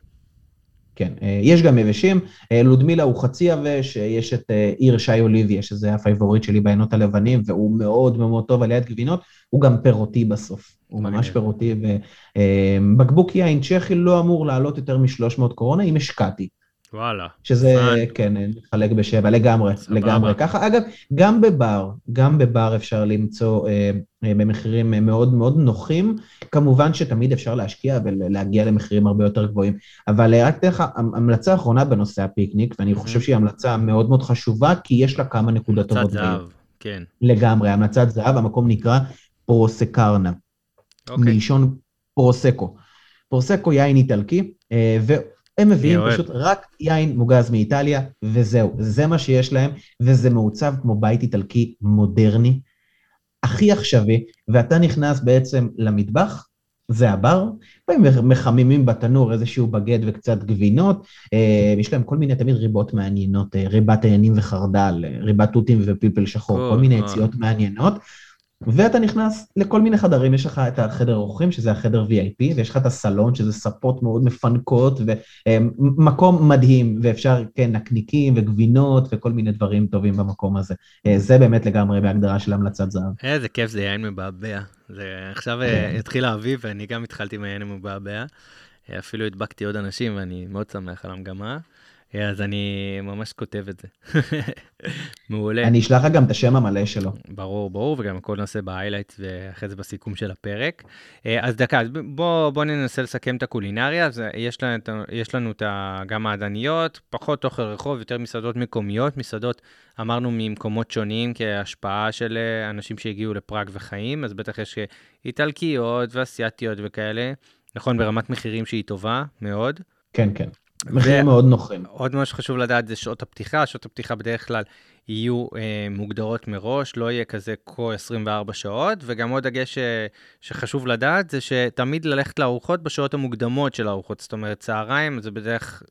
כן, אה, יש גם יבשים, אה, לודמילה הוא חצי יבש, אה, יש את אירסאי אוליביה, שזה ה favorite שלי ביינות הלבנים, והוא מאוד מאוד טוב ליד גבינות, הוא גם פירותי בסוף, הוא ממש פירותי, ובקבוק יין צ'כי לא אמור לעלות יותר מ-300 קורונה אם השקעתי. וואלה. שזה, פן. כן, נחלק בשבע, לגמרי, סבבה. לגמרי. ככה, אגב, גם בבר, גם בבר אפשר למצוא אה, אה, במחירים מאוד מאוד נוחים. כמובן שתמיד אפשר להשקיע ולהגיע למחירים הרבה יותר גבוהים. אבל אה, רק דרך המלצה אחרונה בנושא הפיקניק, ואני חושב שהיא המלצה מאוד מאוד חשובה, כי יש לה כמה נקודות טובות. המלצת זהב, כן. לגמרי, המלצת זהב, המקום נקרא פרוסקרנה. אוקיי. מלשון פרוסקו. פרוסקו יין איטלקי, אה, הם מביאים פשוט רק יין מוגז מאיטליה, וזהו. זה מה שיש להם, וזה מעוצב כמו בית איטלקי מודרני, הכי עכשווי, ואתה נכנס בעצם למטבח, זה הבר, באים מחממים בתנור איזשהו בגד וקצת גבינות, אה, יש להם כל מיני תמיד ריבות מעניינות, אה, ריבת עיינים וחרדל, אה, ריבת תותים ופלפל שחור, כל מיני יציאות מעניינות. ואתה נכנס לכל מיני חדרים, יש לך את החדר אורחים, שזה החדר VIP, ויש לך את הסלון, שזה ספות מאוד מפנקות, ומקום מדהים, ואפשר, כן, נקניקים וגבינות וכל מיני דברים טובים במקום הזה. זה באמת לגמרי בהגדרה של המלצת זהב. איזה כיף, זה יין מבעבע. זה עכשיו כן. התחיל האביב, ואני גם התחלתי עם היין המבעבע. אפילו הדבקתי עוד אנשים, ואני מאוד שמח על המגמה. אז אני ממש כותב את זה. (laughs) מעולה. אני אשלח לך גם את השם המלא שלו. ברור, ברור, וגם הכל נעשה בהיילייט ואחרי זה בסיכום של הפרק. אה, אז דקה, בוא, בוא ננסה לסכם את הקולינריה. אז יש לנו, יש לנו את גם מעדניות, פחות אוכל רחוב, יותר מסעדות מקומיות. מסעדות, אמרנו, ממקומות שונים כהשפעה של אה, אנשים שהגיעו לפראג וחיים, אז בטח יש איטלקיות ואסייתיות וכאלה. נכון, ברמת מחירים שהיא טובה מאוד. כן, כן. מחירים מאוד נוחים. עוד מה שחשוב לדעת זה שעות הפתיחה, שעות הפתיחה בדרך כלל יהיו אה, מוגדרות מראש, לא יהיה כזה כה 24 שעות, וגם עוד דגש ש, אה, שחשוב לדעת זה שתמיד ללכת לארוחות בשעות המוקדמות של הארוחות, זאת אומרת צהריים זה בדרך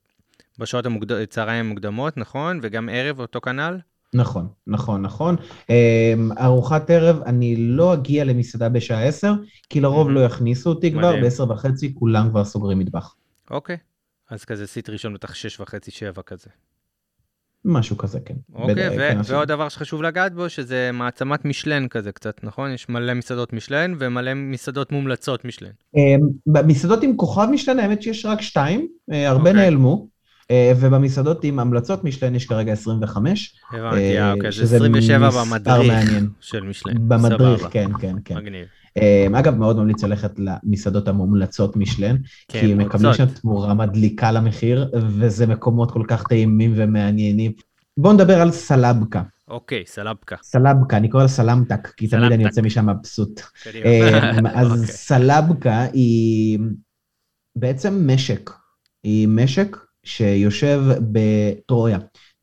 בשעות המוקד... צהריים המוקדמות, נכון? וגם ערב אותו כנ"ל? נכון, נכון, נכון. אה, ארוחת ערב, אני לא אגיע למסעדה בשעה 10, כי לרוב לא יכניסו אותי כבר, ב-10 וחצי כולם כבר סוגרים מטבח. אוקיי. אז כזה סיט ראשון בטח שש וחצי, שבע כזה. משהו כזה, כן. אוקיי, ו- כן, ועוד דבר שחשוב לגעת בו, שזה מעצמת משלן כזה קצת, נכון? יש מלא מסעדות משלן ומלא מסעדות מומלצות משלן. אמ, במסעדות עם כוכב משלן, האמת שיש רק שתיים, אה, הרבה אוקיי. נעלמו. אה, ובמסעדות עם המלצות משלן יש כרגע 25. הבנתי, אה, אוקיי, זה 27 במדריך של משלן. במדריך, כן, כן, כן. מגניב. אמ, אגב, מאוד ממליץ ללכת למסעדות המומלצות משלן, כן, כי מקבלים שם תמורה מדליקה למחיר, וזה מקומות כל כך טעימים ומעניינים. בואו נדבר על סלבקה. אוקיי, סלבקה. סלבקה, אני קורא לה סלמטק, כי תמיד אני יוצא משם מבסוט. אמ, (laughs) אז אוקיי. סלבקה היא בעצם משק. היא משק שיושב בטרויה.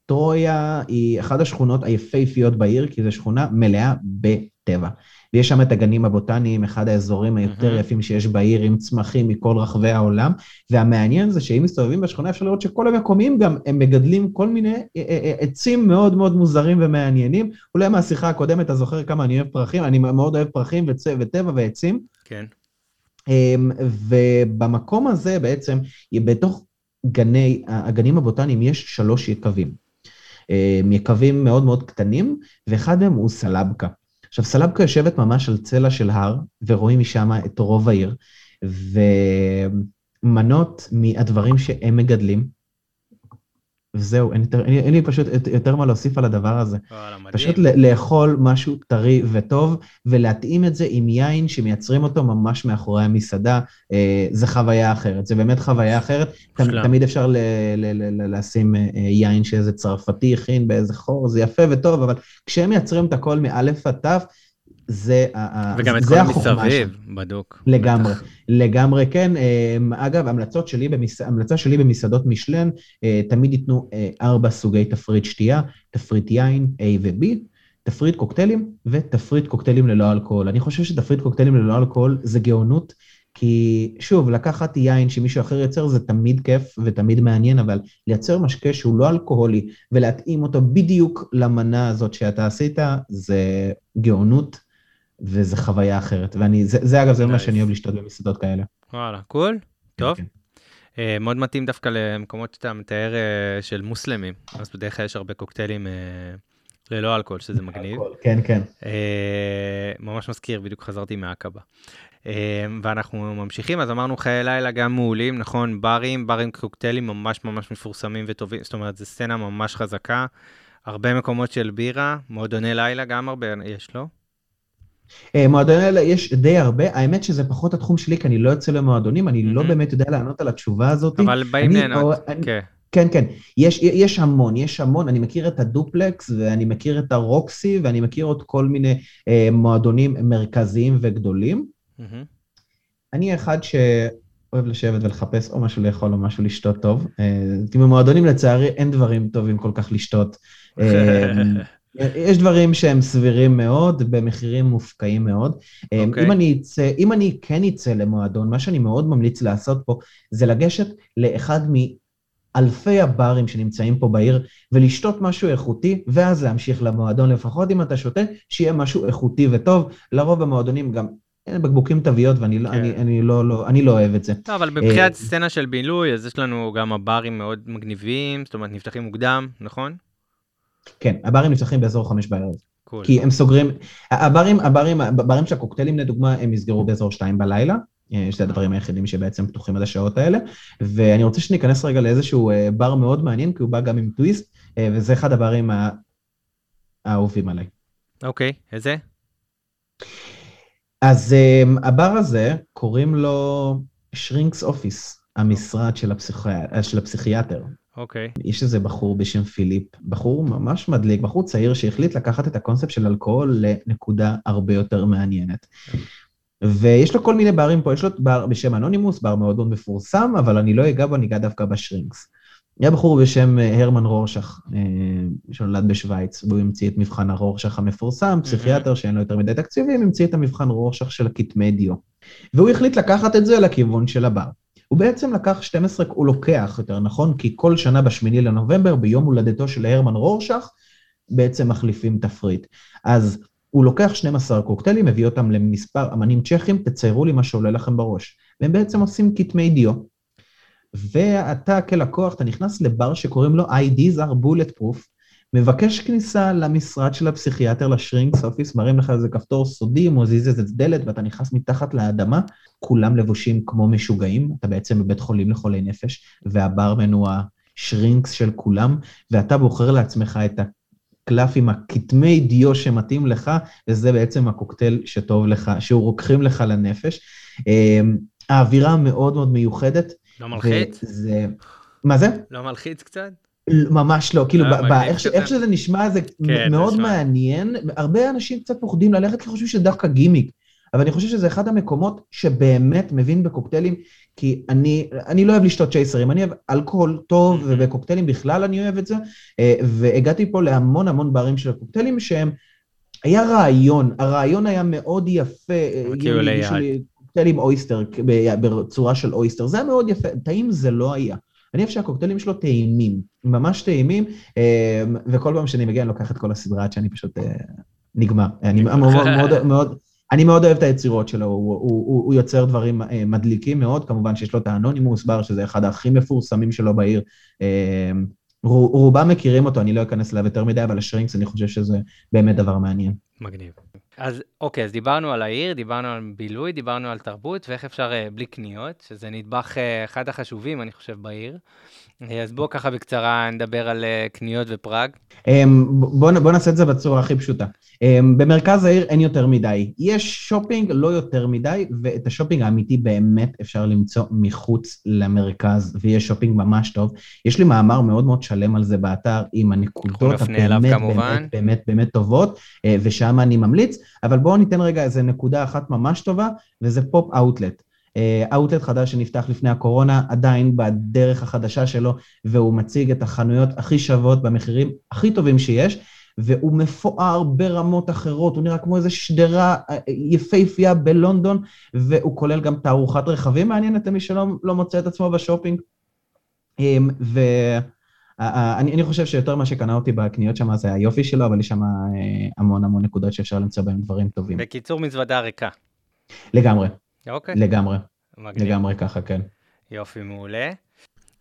טרויה היא אחת השכונות היפהפיות בעיר, כי זו שכונה מלאה בטבע. ויש שם את הגנים הבוטניים, אחד האזורים היותר. יפים שיש בעיר, עם צמחים מכל רחבי העולם, והמעניין זה שאם מסתובבים בשכונה אפשר לראות שכל המקומיים גם, הם מגדלים כל מיני אה, אה, אה, עצים מאוד מאוד מוזרים ומעניינים. אולי מהשיחה הקודמת, אתה זוכר כמה אני אוהב פרחים? אני מאוד אוהב פרחים וצ... וטבע ועצים. כן. אמ, ובמקום הזה בעצם, בתוך גני, הגנים הבוטניים יש שלוש יקבים. אמ, יקבים מאוד מאוד קטנים, ואחד מהם הוא סלבקה. עכשיו, סלבקה יושבת ממש על צלע של הר, ורואים משם את רוב העיר, ומנות מהדברים שהם מגדלים, וזהו, אין, אין, אין לי פשוט יותר מה להוסיף על הדבר הזה. וואלה, מדהים. פשוט לאכול משהו טרי וטוב, ולהתאים את זה עם יין שמייצרים אותו ממש מאחורי המסעדה, אה, זה חוויה אחרת, זה באמת חוויה אחרת. ת, תמיד אפשר ל, ל, ל, ל, לשים אה, יין שאיזה צרפתי הכין באיזה חור, זה יפה וטוב, אבל כשהם מייצרים את הכל מאלף עד תף, זה וגם את כל המסביב, בדוק. לגמרי, בטח. לגמרי כן. אמ, אגב, המלצות שלי, במס... המלצה שלי במסעדות משלן, אה, תמיד ייתנו אה, ארבע סוגי תפריט שתייה, תפריט יין A ו-B, תפריט קוקטיילים ותפריט קוקטיילים ללא אלכוהול. אני חושב שתפריט קוקטיילים ללא אלכוהול זה גאונות, כי שוב, לקחת יין שמישהו אחר יוצר זה תמיד כיף ותמיד מעניין, אבל לייצר משקה שהוא לא אלכוהולי ולהתאים אותו בדיוק למנה הזאת שאתה עשית, זה גאונות. וזה חוויה אחרת, ואני, זה, זה אגב, זה מה שאני אוהב לשתות במסעדות כאלה. וואלה, קול, כן, טוב. כן. Uh, מאוד מתאים דווקא למקומות שאתה מתאר uh, של מוסלמים, אז בדרך כלל יש הרבה קוקטיילים uh, ללא אלכוהול, שזה מגניב. כן, כן. Uh, ממש מזכיר, בדיוק חזרתי מעקבה. ואנחנו ממשיכים, אז אמרנו חיי לילה גם מעולים, נכון, ברים, ברים קוקטיילים ממש ממש מפורסמים וטובים, זאת אומרת, זו סצנה ממש חזקה. הרבה מקומות של בירה, מועדוני לילה גם הרבה יש, לא? אה, מועדונים האלה יש די הרבה, האמת שזה פחות התחום שלי, כי אני לא יוצא למועדונים, אני לא באמת יודע לענות על התשובה הזאת. אבל באים ליהנות, כן. כן, כן, יש, יש המון, יש המון, אני מכיר את הדופלקס ואני מכיר את הרוקסי ואני מכיר עוד כל מיני אה, מועדונים מרכזיים וגדולים. Mm-hmm. אני אחד שאוהב לשבת ולחפש או משהו לאכול או משהו לשתות טוב, אה, כי במועדונים לצערי אין דברים טובים כל כך לשתות. (laughs) אה, יש דברים שהם סבירים מאוד, במחירים מופקעים מאוד. Okay. אוקיי. אם אני אצא, אם אני כן אצא למועדון, מה שאני מאוד ממליץ לעשות פה, זה לגשת לאחד מאלפי הברים שנמצאים פה בעיר, ולשתות משהו איכותי, ואז להמשיך למועדון, לפחות אם אתה שותה, שיהיה משהו איכותי וטוב. לרוב המועדונים גם אין בקבוקים תוויות, ואני לא, כן. אני, אני לא, לא, אני לא אוהב את זה. לא, אבל מבחינת סצנה של בילוי, אז יש לנו גם הברים מאוד מגניבים, זאת אומרת, נפתחים מוקדם, נכון? כן, הברים נפתחים באזור חמש בערב. קול. כי הם סוגרים, הברים, הברים, הברים של הקוקטיילים לדוגמה, הם נסגרו באזור שתיים בלילה. אה, זה הדברים היחידים שבעצם פתוחים עד השעות האלה. ואני רוצה שניכנס רגע לאיזשהו אה, בר מאוד מעניין, כי הוא בא גם עם טוויסט, אה, וזה אחד הברים האהובים עליי. אוקיי, איזה? אז אה, הבר הזה, קוראים לו שרינקס אופיס, המשרד של, הפסיכי... של הפסיכיאטר. אוקיי. יש איזה בחור בשם פיליפ, בחור ממש מדליק, בחור צעיר שהחליט לקחת את הקונספט של אלכוהול לנקודה הרבה יותר מעניינת. ויש לו כל מיני ברים פה, יש לו בר בשם אנונימוס, בר מאוד מאוד מפורסם, אבל אני לא אגע בו, אני אגע דווקא בשרינקס. היה בחור בשם אה, הרמן רורשך, אה, שנולד בשוויץ, והוא המציא את מבחן הרורשך המפורסם, פסיכיאטר שאין לו יותר מדי תקציבים, המציא את המבחן רורשך של הכתמי דיו. והוא החליט לקחת את זה לכיוון של הבר. הוא בעצם לקח 12, הוא לוקח יותר נכון, כי כל שנה בשמיני לנובמבר, ביום הולדתו של הרמן רורשך, בעצם מחליפים תפריט. אז הוא לוקח 12 קוקטיילים, מביא אותם למספר אמנים צ'כים, תציירו לי מה שעולה לכם בראש. והם בעצם עושים כתמי דיו. ואתה כלקוח, אתה נכנס לבר שקוראים לו IDs are bulletproof, מבקש כניסה למשרד של הפסיכיאטר לשרינקס אופיס, מראים לך איזה כפתור סודי, מוזיז איזה דלת ואתה נכנס מתחת לאדמה, כולם לבושים כמו משוגעים, אתה בעצם בבית חולים לחולי נפש, והברמן הוא השרינקס של כולם, ואתה בוחר לעצמך את הקלף עם הכתמי דיו שמתאים לך, וזה בעצם הקוקטייל שטוב לך, שהוא רוקחים לך לנפש. אמ, האווירה מאוד מאוד מיוחדת. לא מלחיץ? וזה... מה זה? לא מלחיץ קצת? ממש לא, כאילו, אה, איך שזה נשמע זה כן, מאוד. מעניין, הרבה אנשים קצת פוחדים ללכת כי חושבים שזה דווקא גימיק, אבל אני חושב שזה אחד המקומות שבאמת מבין בקוקטיילים, כי אני, אני לא אוהב לשתות צ'ייסרים, אני אוהב אלכוהול טוב. ובקוקטיילים בכלל אני אוהב את זה, אה, והגעתי פה להמון המון ברים של קוקטיילים שהם, היה רעיון, הרעיון היה מאוד יפה, אה, כאילו הגישו ליד. לי קוקטייל עם אויסטר, בצורה של אויסטר, זה היה מאוד יפה, טעים זה לא היה. אני אוהב שהקוקטיילים שלו טעימים, ממש טעימים, אה, וכל פעם שאני מגיע אני לוקח את כל הסדרה עד שאני פשוט אה, נגמר. אני (laughs) מאוד, מאוד, מאוד, אני מאוד אוהב את היצירות שלו, הוא, הוא, הוא, הוא יוצר דברים אה, מדליקים מאוד, כמובן שיש לו את האנונימוס בר, שזה אחד הכי מפורסמים שלו בעיר. רו- רובם מכירים אותו, אני לא אכנס אליו יותר מדי, אבל השרינקס, אני חושב שזה באמת דבר מעניין. מגניב. אז אוקיי, אז דיברנו על העיר, דיברנו על בילוי, דיברנו על תרבות, ואיך אפשר אה, בלי קניות, שזה נדבך אה, אחד החשובים, אני חושב, בעיר. אה, אז בואו ככה בקצרה נדבר על אה, קניות ופראג. אמ, בוא, נ- בוא נעשה את זה בצורה הכי פשוטה. אמ, במרכז העיר אין יותר מדי. יש שופינג, לא יותר מדי, ואת השופינג האמיתי באמת אפשר למצוא מחוץ למרכז, ויש שופינג ממש טוב. יש לי מאמר מאוד מאוד שלם על זה באתר, עם הנקודות הבאמת כמובן. באמת באמת באמת טובות, אה, ושם אני ממליץ, אבל בואו ניתן רגע איזה נקודה אחת ממש טובה, וזה פופ אאוטלט. אאוטלט חדש שנפתח לפני הקורונה, עדיין בדרך החדשה שלו, והוא מציג את החנויות הכי שוות במחירים הכי טובים שיש, והוא מפואר ברמות אחרות, הוא נראה כמו איזה שדרה אה, יפהפייה בלונדון, והוא כולל גם תערוכת רכבים מעניינת למי שלא לא מוצא את עצמו בשופינג. אמ, ואני אני חושב שיותר מה שקנה אותי בקניות שם זה היופי שלו, אבל יש שם אה, המון המון נקודות שאפשר למצוא בהם דברים טובים. בקיצור, מזוודה ריקה. לגמרי, אוקיי, לגמרי, מגניב. לגמרי ככה, כן. יופי, מעולה.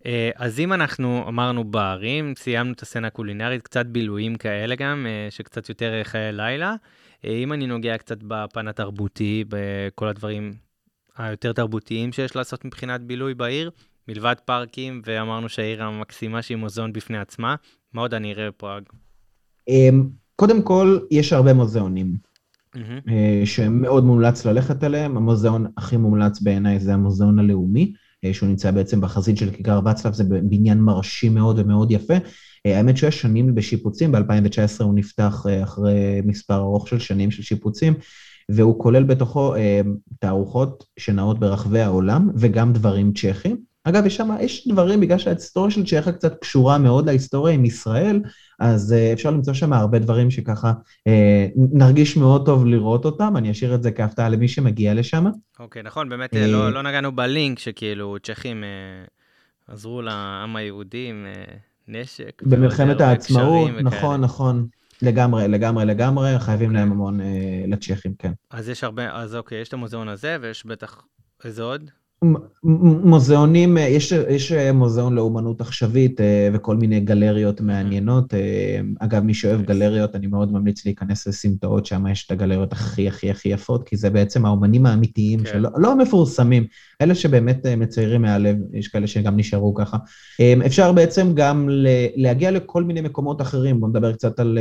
אה, אז אם אנחנו אמרנו ברים, סיימנו את הסצנה הקולינרית, קצת בילויים כאלה גם, אה, שקצת יותר אה, חיי לילה. אם אני נוגע קצת בפן התרבותי, בכל הדברים היותר תרבותיים שיש לעשות מבחינת בילוי בעיר, מלבד פארקים, ואמרנו שהעיר המקסימה שהיא מוזיאון בפני עצמה, מה עוד אני אראה בפראג? אמ, קודם כל, יש הרבה מוזיאונים. אה, שמאוד מומלץ ללכת אליהם. המוזיאון הכי מומלץ בעיניי זה המוזיאון הלאומי, אה, שהוא נמצא בעצם בחזית של כיכר ואצלב, זה בניין מרשים מאוד ומאוד יפה. אה, האמת שיש שנים בשיפוצים, ב-2019 הוא נפתח אחרי מספר ארוך של שנים של שיפוצים, והוא כולל בתוכו אה, תערוכות שנעות ברחבי העולם, וגם דברים צ'כים. אגב, יש שם, יש דברים, בגלל שההיסטוריה של צ'כיה קצת קשורה מאוד להיסטוריה עם ישראל, אז uh, אפשר למצוא שם הרבה דברים שככה uh, נרגיש מאוד טוב לראות אותם, אני אשאיר את זה כהפתעה למי שמגיע לשם. אוקיי, okay, נכון, באמת uh, לא, לא נגענו בלינק שכאילו צ'כים עזרו לעם היהודי עם נשק. במלחמת העצמאות, נכון, נכון. לגמרי, לגמרי, לגמרי, חייבים להם המון אה, לצ'כים, כן. אז יש הרבה, אז אוקיי, יש את המוזיאון הזה, ויש בטח, איזה עוד? מוזיאונים, אה, יש, יש אה, מוזיאון לאומנות עכשווית אה, וכל מיני גלריות מעניינות. אגב, מי שאוהב גלריות, אני מאוד ממליץ להיכנס לסמטאות, שם יש את הגלריות הכי הכי הכי יפות, כי זה בעצם האומנים האמיתיים, כן. שלא לא המפורסמים, אלה שבאמת מציירים מהלב, יש כאלה שגם נשארו ככה. אפשר בעצם גם להגיע לכל מיני מקומות אחרים, בואו נדבר קצת על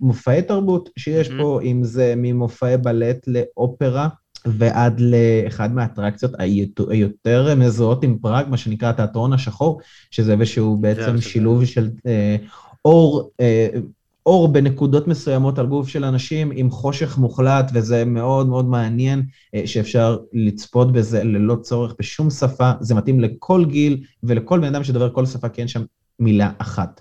מופעי תרבות שיש פה, אם זה ממופעי בלט לאופרה. ועד לאחד מהאטרקציות היותר מזוהות עם פראג, מה שנקרא התיאטרון השחור, שזה איזשהו בעצם שילוב של אה, אור, אה, אור בנקודות מסוימות על גוף של אנשים עם חושך מוחלט, וזה מאוד מאוד מעניין אה, שאפשר לצפות בזה ללא צורך בשום שפה, זה מתאים לכל גיל ולכל בן אדם שדובר כל שפה, כי אין שם מילה אחת.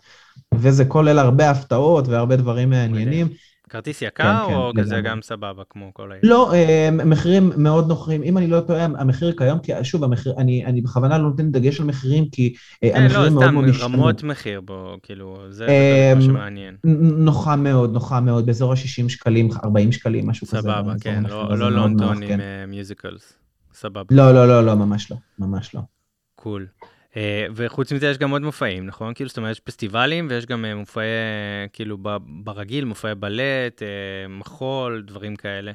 וזה כולל הרבה הפתעות והרבה דברים מעניינים. כרטיס יקר כן, כן, או כזה גם סבבה כמו כל העיר? לא, אה, מחירים מאוד נוחים. אם אני לא טועה, המחיר כיום, כי שוב, המחיר, אני, אני בכוונה לא נותן דגש על מחירים, כי כן, המחירים לא, מאוד מאוד השתנו. לא, סתם רמות מחיר בו, כאילו, זה מה שמעניין. נוחה מאוד, נוחה מאוד, באזור ה-60 שקלים, 40 שקלים, משהו כזה. סבבה, כן, לא, לא לונדון עם musicals. סבבה. לא, לא, לא, לא, ממש לא, ממש לא. Cool. Cool. אה, וחוץ מזה יש גם עוד מופעים, נכון? כאילו, זאת אומרת, יש פסטיבלים ויש גם אה, מופעי, כאילו, ברגיל, מופעי בלט, אה, מחול, דברים כאלה.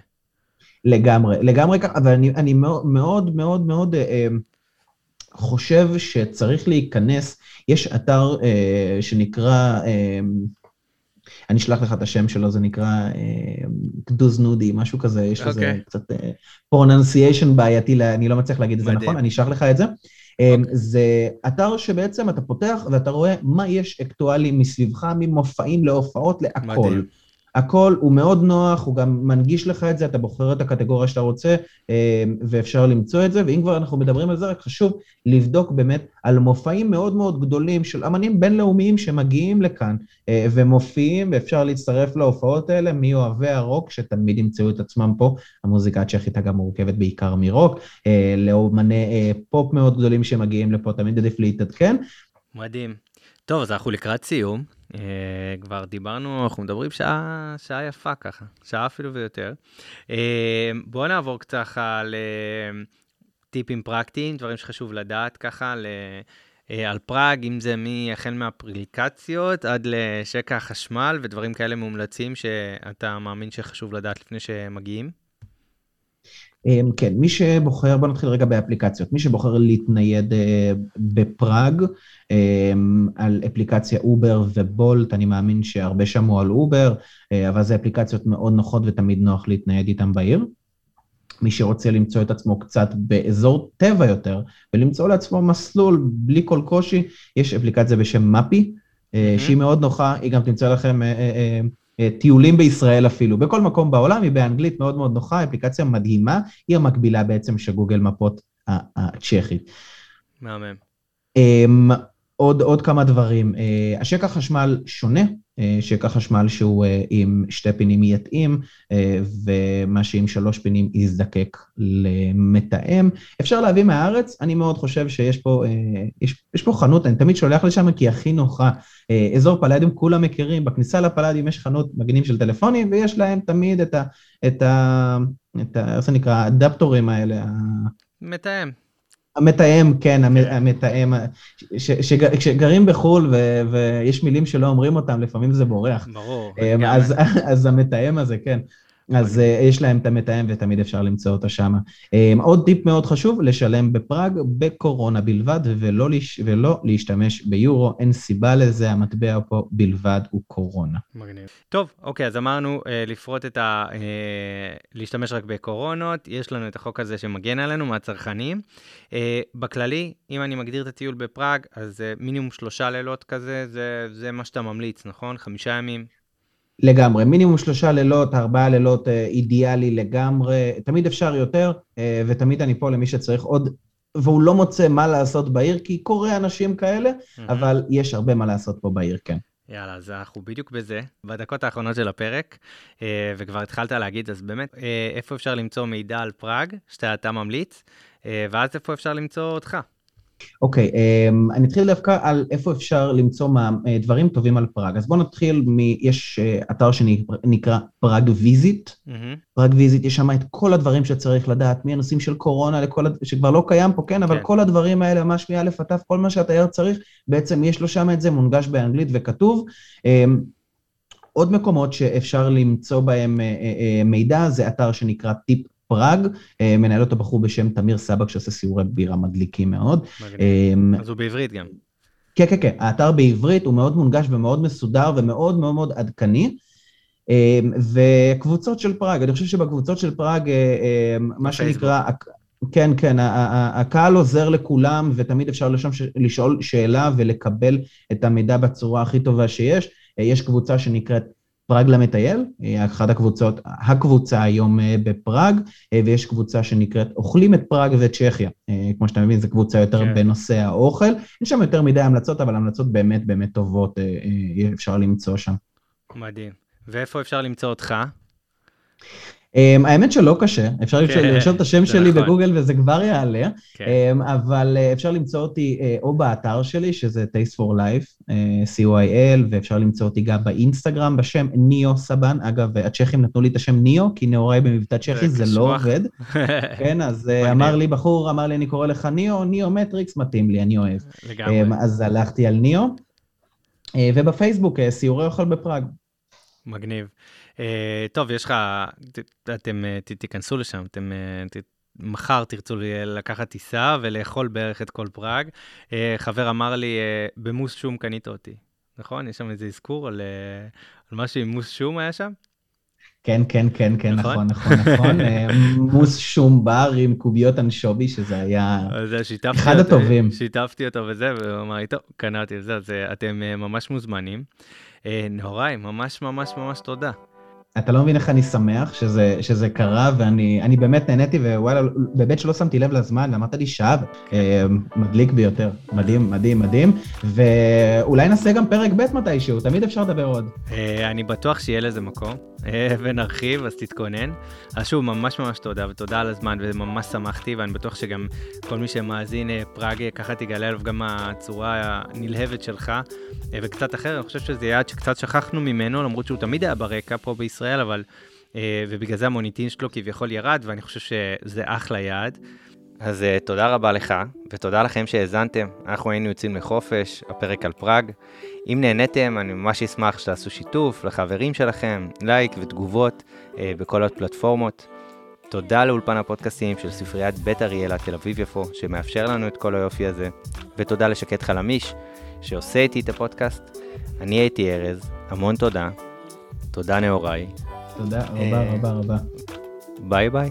לגמרי, לגמרי ככה, אבל אני, אני מאוד מאוד מאוד אה, חושב שצריך להיכנס, יש אתר אה, שנקרא, אה, אני אשלח לך את השם שלו, זה נקרא Kudy z nudy, משהו כזה, יש לזה okay. אוקיי. קצת pronunciation בעייתי, אני לא מצליח להגיד את זה נכון, אני אשלח לך את זה. אמ, זה אתר שבעצם אתה פותח ואתה רואה מה יש אקטואלי מסביבך, ממופעים להופעות, להכל. הכל הוא מאוד נוח, הוא גם מנגיש לך את זה, אתה בוחר את הקטגוריה שאתה רוצה, אה, ואפשר למצוא את זה, ואם כבר אנחנו מדברים על זה, רק חשוב לבדוק באמת על מופעים מאוד מאוד גדולים של אמנים בינלאומיים שמגיעים לכאן אה, ומופיעים, ואפשר להצטרף להופעות האלה, מאוהבי הרוק, שתמיד ימצאו את עצמם פה, המוזיקה הצ'כית אגב מורכבת בעיקר מרוק, אה, לאומני פופ מאוד גדולים שמגיעים לפה, תמיד עדיף להתעדכן. מדהים. טוב, אז אנחנו לקראת סיום. Uh, כבר דיברנו, אנחנו מדברים שעה, שעה יפה ככה, שעה אפילו ויותר. Uh, בואו נעבור קצת על uh, טיפים פרקטיים, דברים שחשוב לדעת ככה על פראג, אם זה החל מהאפליקציות עד לשקע החשמל ודברים כאלה מומלצים שאתה מאמין שחשוב לדעת לפני שמגיעים. אמ, כן, מי שבוחר, בוא נתחיל רגע באפליקציות, מי שבוחר להתנייד אה, בפראג אמ, על אפליקציה אובר ובולט, אני מאמין שהרבה שמעו על אובר, אה, אבל זה אפליקציות מאוד נוחות ותמיד נוח להתנייד איתן בעיר. מי שרוצה למצוא את עצמו קצת באזור טבע יותר, ולמצוא לעצמו מסלול בלי כל קושי, יש אפליקציה בשם מפי, mm-hmm. שהיא מאוד נוחה, היא גם תמצא לכם אה, טיולים בישראל אפילו, בכל מקום בעולם, היא באנגלית מאוד מאוד נוחה, אפליקציה מדהימה, היא המקבילה בעצם של גוגל מפות הצ'כית. מהמם. אמ, עוד, עוד כמה דברים, אה, השקע חשמל שונה, אה, שקע חשמל שהוא עם שתי פינים יתאים, ומה שעם שלוש פינים יזדקק למתאם. אפשר להביא מהארץ, אני מאוד חושב שיש פה, יש, יש פה חנות, אני תמיד שולח לשם כי הכי נוחה. אה, אזור פלאדיום כולם מכירים, בכניסה לפלאדיום יש חנות מגנים של טלפונים, ויש להם תמיד את ה... את ה... את ה... איך זה נקרא? האדפטורים האלה. מתאם. המתאם, כן, המתאם, כשגרים בחו"ל ויש מילים שלא אומרים אותם, לפעמים זה בורח. ברור. אה, אז, אז המתאם הזה, כן. אז uh, יש להם את המתאם ותמיד אפשר למצוא אותה שם. Um, עוד טיפ מאוד חשוב, לשלם בפראג בקורונה בלבד ולא, לש... ולא להשתמש ביורו, אין סיבה לזה, המטבע פה בלבד הוא קורונה. מגניב. טוב, אוקיי, אז אמרנו uh, לפרוט את ה... Uh, להשתמש רק בקורונות, יש לנו את החוק הזה שמגן עלינו מהצרכנים. בכללי, אם אני מגדיר את הטיול בפראג, אז מינימום שלושה לילות כזה, זה, זה מה שאתה ממליץ, נכון? חמישה ימים? לגמרי, מינימום שלושה לילות, ארבעה לילות אה, אידיאלי לגמרי, תמיד אפשר יותר, אה, ותמיד אני פה למי שצריך עוד והוא לא מוצא מה לעשות בעיר, כי קורה אנשים כאלה, אבל יש הרבה מה לעשות פה בעיר, כן. יאללה, אז אנחנו בדיוק בזה, בדקות האחרונות של הפרק, אה, וכבר התחלת להגיד, אז באמת, איפה אפשר למצוא מידע על פראג, שאתה ממליץ, ואז איפה אפשר למצוא אותך? אוקיי, אמ, אני אתחיל דווקא על איפה אפשר למצוא מה, אה, דברים טובים על פראג. אז בואו נתחיל מ... יש אה, אתר שנקרא Prague Visit. Mm-hmm. Prague Visit, יש שם את כל הדברים שצריך לדעת, מהנושאים של קורונה לכל. שכבר לא קיים פה, כן, אבל כן. כל הדברים האלה, ממש מא' עד ת', כל מה שהתייר צריך, בעצם יש לו שם את זה, מונגש באנגלית וכתוב. אמ, עוד מקומות שאפשר למצוא בהם אה, מידע, זה אתר שנקרא טיפ פראג, אה, מנהל אותו בחור בשם תמיר סבק שעושה סיורי בירה מדליקים מאוד. אמ, אז הוא בעברית גם. כן, כן, כן, האתר בעברית הוא מאוד מונגש ומאוד מסודר ומאוד מאוד מאוד עדכני. אמ, וקבוצות של פראג, אני חושב שבקבוצות של פראג, אה, אמ, מה שנקרא, כן, כן, הקהל עוזר לכולם ותמיד אפשר לשם לשאול שאלה ולקבל את המידע בצורה הכי טובה שיש. אה, יש קבוצה שנקראת פראג למטייל, אחת הקבוצות, הקבוצה היום אה, בפראג, אה, ויש קבוצה שנקראת אוכלים את פראג וצ'כיה. אה, כמו שאתה מבין, זו קבוצה יותר כן. בנושא האוכל. יש שם יותר מדי המלצות, אבל המלצות באמת באמת טובות, אפשר למצוא שם. מדהים. ואיפה אפשר למצוא אותך? Um, האמת שלא קשה, אפשר כן, לרשום את השם שלי נכון. בגוגל וזה כבר יעלה, כן. um, אבל uh, אפשר למצוא אותי uh, או באתר שלי, שזה Taste for Life, uh, COIL, ואפשר למצוא אותי גם באינסטגרם בשם ניאו סבן. אגב, הצ'כים נתנו לי את השם ניאו, כי נאוריי במבטא צ'כי, זה לא עובד. (laughs) כן, אז אמר לי בחור, אמר לי, אני קורא לך ניאו, ניאו מטריקס, מתאים לי, אני אוהב. לגמרי. Um, אז הלכתי על ניאו, ובפייסבוק, סיורי אוכל בפראג. מגניב. Uh, טוב, יש לך, אתם uh, תיכנסו לשם, אתם ת, מחר תרצו לקחת טיסה ולאכול בערך את כל פראג. חבר אמר לי, במוס שום קנית אותי, נכון? יש שם איזה אזכור על, על משהו עם מוס שום היה שם? כן, כן, כן, כן, נכון, נכון, נכון. נכון. מוס שום בר עם קוביות אנשובי, שזה היה אחד הטובים. שיתפתי אותו וזה, והוא אמר לי, טוב, קנאתי את זה, אז אתם ממש מוזמנים. נהוראי, ממש ממש ממש תודה. אתה לא מבין איך אני שמח שזה, שזה קרה, ואני באמת נהניתי, ווואלה, באמת שלא שמתי לב לזמן, אמרת לי שעה, אה, מדליק ביותר. מדהים, מדהים, מדהים. ואולי נעשה גם פרק ב' מתישהו, תמיד אפשר לדבר עוד. אה, אני בטוח שיהיה לזה מקום, ונרחיב, אז תתכונן. אז שוב, ממש ממש תודה, ותודה על הזמן, וממש שמחתי, ואני בטוח שגם כל מי שמאזין פראג, ככה תגלה עליו גם הצורה הנלהבת שלך, וקצת אחר, אני חושב שזה יעד שקצת שכחנו ממנו, למרות שהוא תמיד היה ברקע פה בישראל. אבל... אה, ובגלל זה המוניטין שלו כביכול ירד, ואני חושב שזה אחלה יעד. אז uh, תודה רבה לך, ותודה לכם שהאזנתם. אנחנו היינו יוצאים לחופש, הפרק על פראג. אם נהניתם, אני ממש אשמח שתעשו שיתוף לחברים שלכם, לייק ותגובות uh, בכל הפלטפורמות. תודה לאולפן הפודקאסטים של ספריית בית אריאלה תל אביב-יפו, שמאפשר לנו את כל היופי הזה, ותודה לשקט חלמיש, שעושה איתי את הפודקאסט. אני הייתי ארז, המון תודה, תודה נאוריי. תודה רבה רבה רבה. ביי ביי.